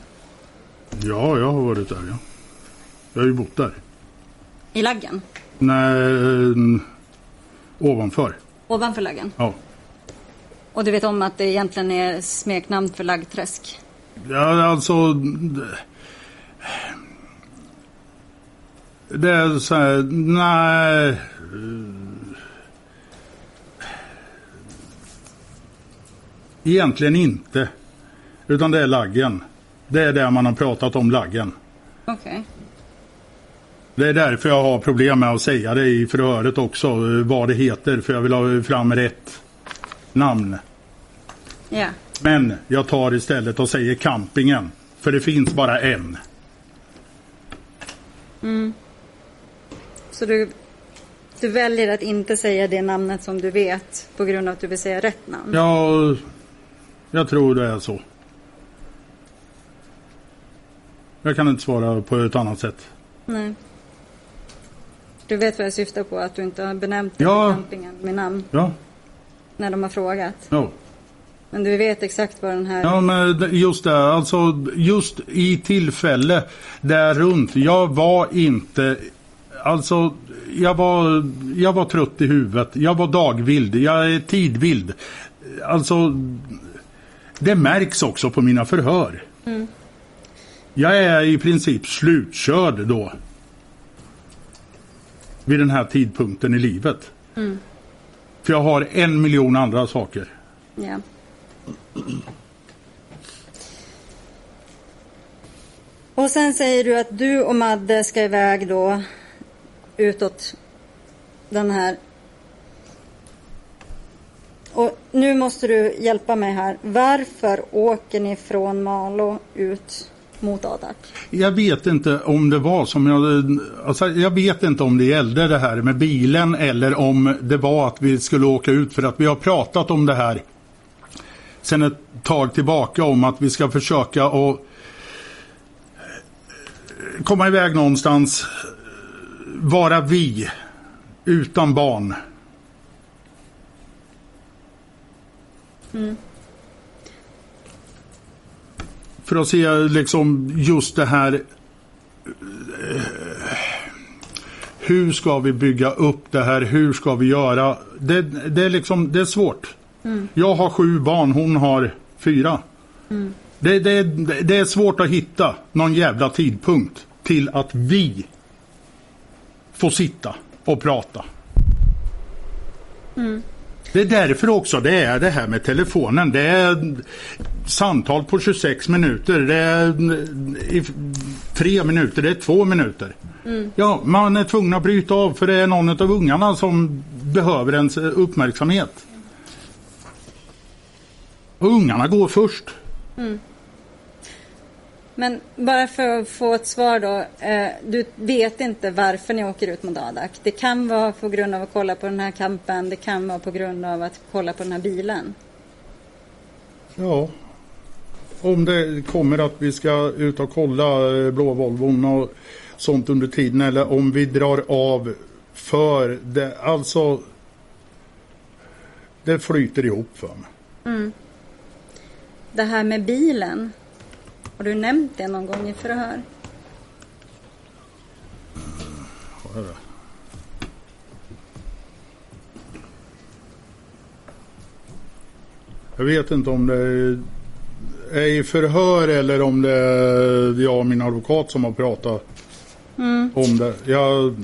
Ja, jag har varit där ja. Jag har ju bott där. I laggen? Nej, ovanför. Ovanför laggen? Ja. Och du vet om att det egentligen är smeknamn för laggträsk? Ja, alltså... det- Det är så här, nej... Egentligen inte. Utan det är laggen. Det är där man har pratat om laggen. Okej. Det är därför jag har problem med att säga det i förhöret också, vad det heter. För jag vill ha fram rätt namn. Ja. Men jag tar istället och säger campingen. För det finns bara en. Så du, du väljer att inte säga det namnet som du vet på grund av att du vill säga rätt namn? Ja, jag tror det är så. Jag kan inte svara på ett annat sätt. Nej. Du vet vad jag syftar på, att du inte har benämnt Ja. campingen med namn Ja, när de har frågat. ja. Men du vet exakt vad den här... Ja, men just det. Alltså, just i tillfälle där runt. Jag var inte... Alltså, jag var, jag var trött i huvudet. Jag var dagvild. Jag är tidvild. Alltså, det märks också på mina förhör. Jag är i princip slutkörd då. Vid den här tidpunkten i livet. För jag har en miljon andra saker. Ja. Och sen säger du att du och Madde ska iväg då utåt den här. Och nu måste du hjälpa mig här. Varför åker ni från Malå ut mot Adak? Jag vet inte om det var som jag... Alltså jag vet inte om det gällde det här med bilen eller om det var att vi skulle åka ut för att vi har pratat om det här sen ett tag tillbaka om att vi ska försöka att komma iväg någonstans, vara vi, utan barn. För att se liksom just det här eh, hur ska vi bygga upp det här? Hur ska vi göra? Det, det, är, liksom, det är svårt. Jag har sju barn, hon har fyra. Det, det, det är svårt att hitta någon jävla tidpunkt till att vi Få sitta och prata. Det är därför också det är det här med telefonen. Det är samtal på 26 minuter. Det är eh, tre minuter, det är två minuter. Ja, man är tvungen att bryta av för det är någon av ungarna som behöver ens uppmärksamhet. Och ungarna går först. Men bara för att få ett svar då. Eh, du vet inte varför ni åker ut mot Adak. Det kan vara på grund av att kolla på den här kampen. Det kan vara på grund av att kolla på den här bilen. Ja. Om det kommer att vi ska ut och kolla eh, blå Volvon och sånt under tiden eller om vi drar av för det. Alltså det flyter ihop för mig. Det här med bilen. Har du nämnt det någon gång i förhör? Har jag vet inte om det är i förhör eller om det är jag och min advokat som har pratat om det. Jag,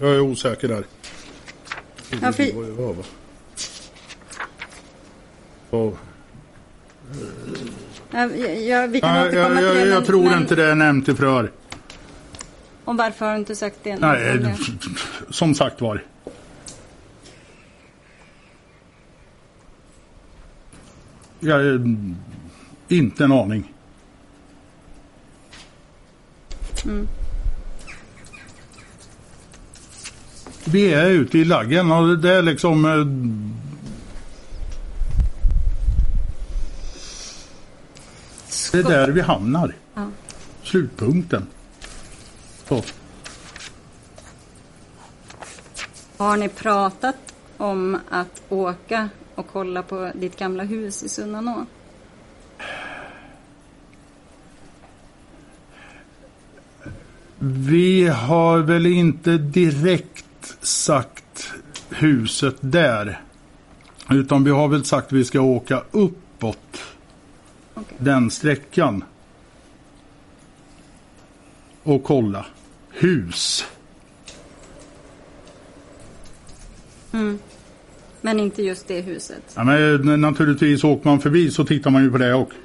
jag är osäker där. Ja, för-? Så, Ja, ja, vi kan nej, återkomma jag, till det. jag men- tror men- inte det är nämnt i förhör. Och varför har du inte sagt det? Nej, Det- som sagt var. Jag har inte en aning. Vi är ute i laggen och det är liksom... Det är där vi hamnar. Ja. Slutpunkten. Så. Har ni pratat om att åka och kolla på ditt gamla hus i Sunnanå? Vi har väl inte direkt sagt huset där. Utan vi har väl sagt att vi ska åka uppåt Okej. den sträckan. Och kolla hus. Men inte just det huset. Ja, men naturligtvis åker man förbi så tittar man ju på det också.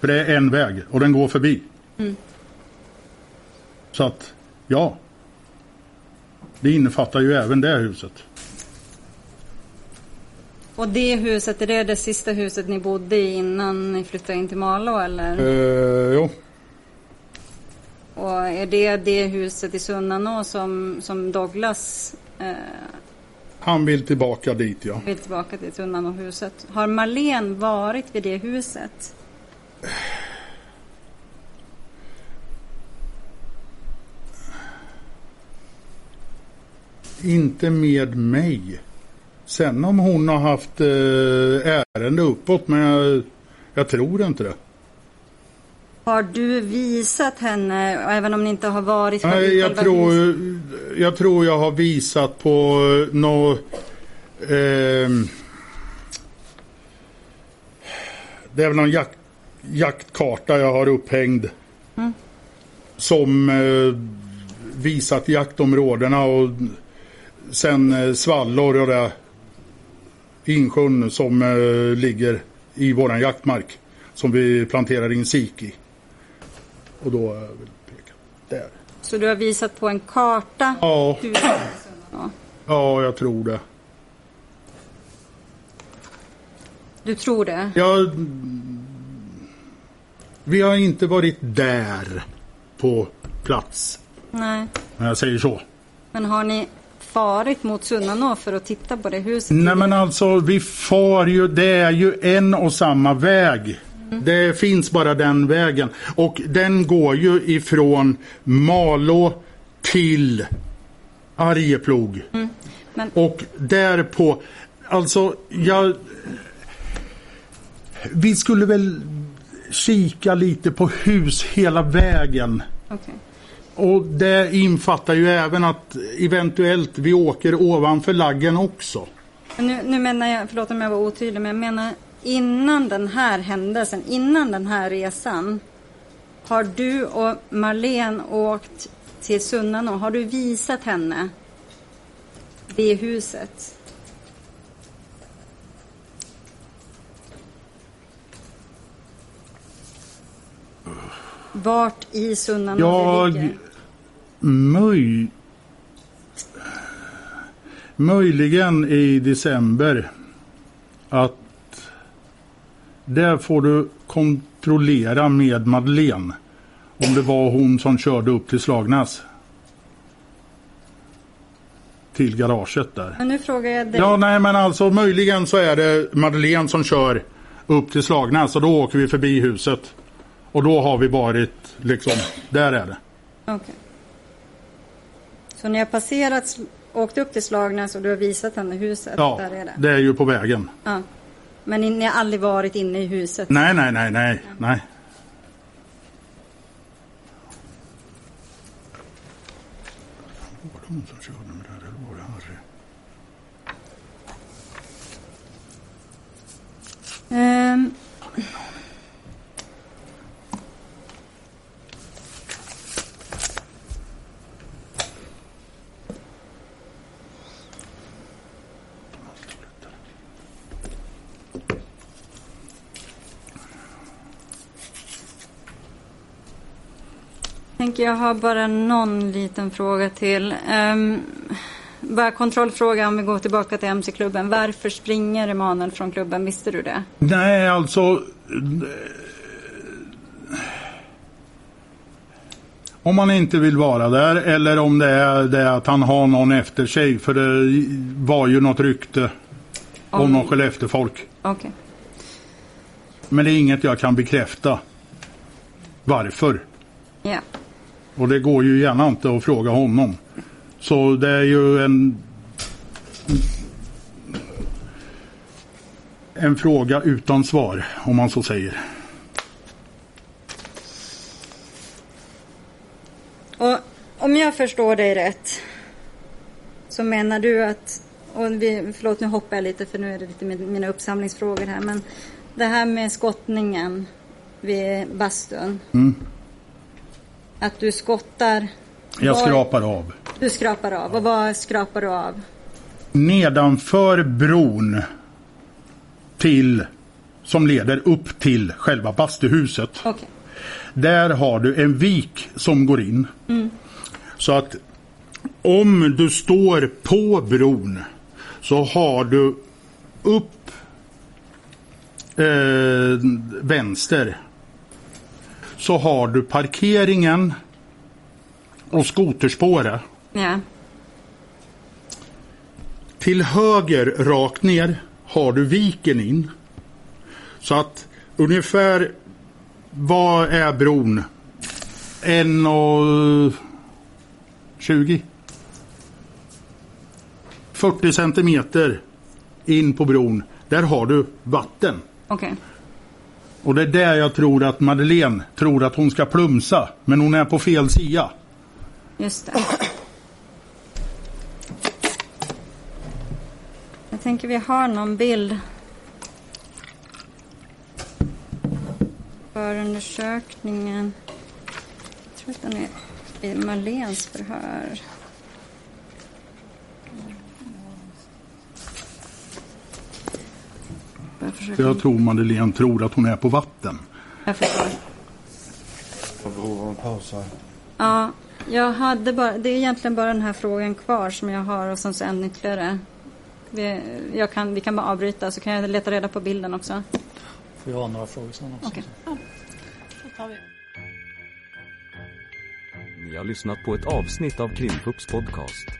För det är en väg och den går förbi. Så att, ja. Det innefattar ju även det huset. Och det huset, är det det sista huset ni bodde i innan ni flyttade in till Malå eller? Eh, jo. Och är det det huset i Sunnanå som, som Douglas eh, Han vill tillbaka dit ja. vill tillbaka till Sunnanåhuset? Har Marlene varit vid det huset? Inte med mig. Sen om hon har haft eh, ärende uppåt men jag, jag tror inte det. Har du visat henne, även om ni inte har varit Nej, jag tror, jag tror jag har visat på nå ehm, Det är väl någon jakt, jaktkarta jag har upphängd. Som eh, visat jaktområdena och sen eh, svallor och det. Insjön som eh, ligger i våran jaktmark. Som vi planterar in sik i. Och då har jag väl pekat där. Så du har visat på en karta Ja, ja, jag tror det. Du tror det? Jag, vi har inte varit där på plats. Nej. När jag säger så. Men har ni farit mot Sunnanå för att titta på det huset? Nej men alltså vi far ju, det är ju en och samma väg. Det finns bara den vägen. Och den går ju ifrån Malå till Arjeplog. Men- Och därpå, alltså jag... Vi skulle väl kika lite på hus hela vägen. Okej. Och det infattar ju även att eventuellt vi åker ovanför laggen också. Nu, nu menar jag, förlåt om jag var otydlig, men jag menar innan den här händelsen, innan den här resan. Har du och Marlene åkt till Sunnanå? Har du visat henne det huset? Vart i Sunnanå det ligger? Möj... Möjligen i december att där får du kontrollera med Madeleine om det var hon som körde upp till Slagnäs. Till garaget där. Men nu frågar jag dig. Ja, nej men alltså möjligen så är det Madeleine som kör upp till Slagnäs och då åker vi förbi huset. Och då har vi varit liksom, där är det. Okej. Så ni har passerat, åkt upp till Slagnäs och du har visat henne huset? Ja, Där är det. det är ju på vägen. Ja. Men ni, har aldrig varit inne i huset? Nej, nej, nej, nej, nej. Var det hon som körde med det här eller var det Harry? Ehm. Tänker jag har bara någon liten fråga till. Um, bara kontrollfråga om vi går tillbaka till MC-klubben. Varför springer Emanuel från klubben? Visste du det? Nej, alltså... Om man inte vill vara där eller om det är det att han har någon efter sig. För det var ju något rykte om, Om- någon Skellefteå-folk. Okej. Men det är inget jag kan bekräfta. Varför? Ja. Och det går ju gärna inte att fråga honom. Så det är ju en... En fråga utan svar, om man så säger. Och om jag förstår dig rätt så menar du att, och vi, förlåt nu hoppar jag lite för nu är det lite min- mina uppsamlingsfrågor här, men det här med skottningen vid bastun. Mm. Att du skottar, Jag Var- skrapar av. du skrapar av. Och vad skrapar du av? Nedanför bron till som leder upp till själva bastuhuset. Okej. Där har du en vik som går in. Så att om du står på bron så har du upp eh, vänster så har du parkeringen och skoterspåret. Ja. Till höger rakt ner har du viken in. Så att ungefär vad är bron? En och 20? 40 centimeter in på bron. Där har du vatten. Okej. Och det är där jag tror att Madeleine tror att hon ska plumsa. Men hon är på fel sida. Just det. Jag tänker vi har någon bild. Förundersökningen. Jag tror att den är i Marlens förhör. Jag försöker... Jag tror Madeleine tror att hon är på vatten. Jag förstår. Har behov av en paus här. Ja, jag hade bara, det är egentligen bara den här frågan kvar som jag har och sen så en ytterligare. Vi, jag kan, vi kan bara avbryta så kan jag leta reda på bilden också. Får jag ha några frågor sen också? Tar vi. Ni har lyssnat på ett avsnitt av Krimfupps podcast.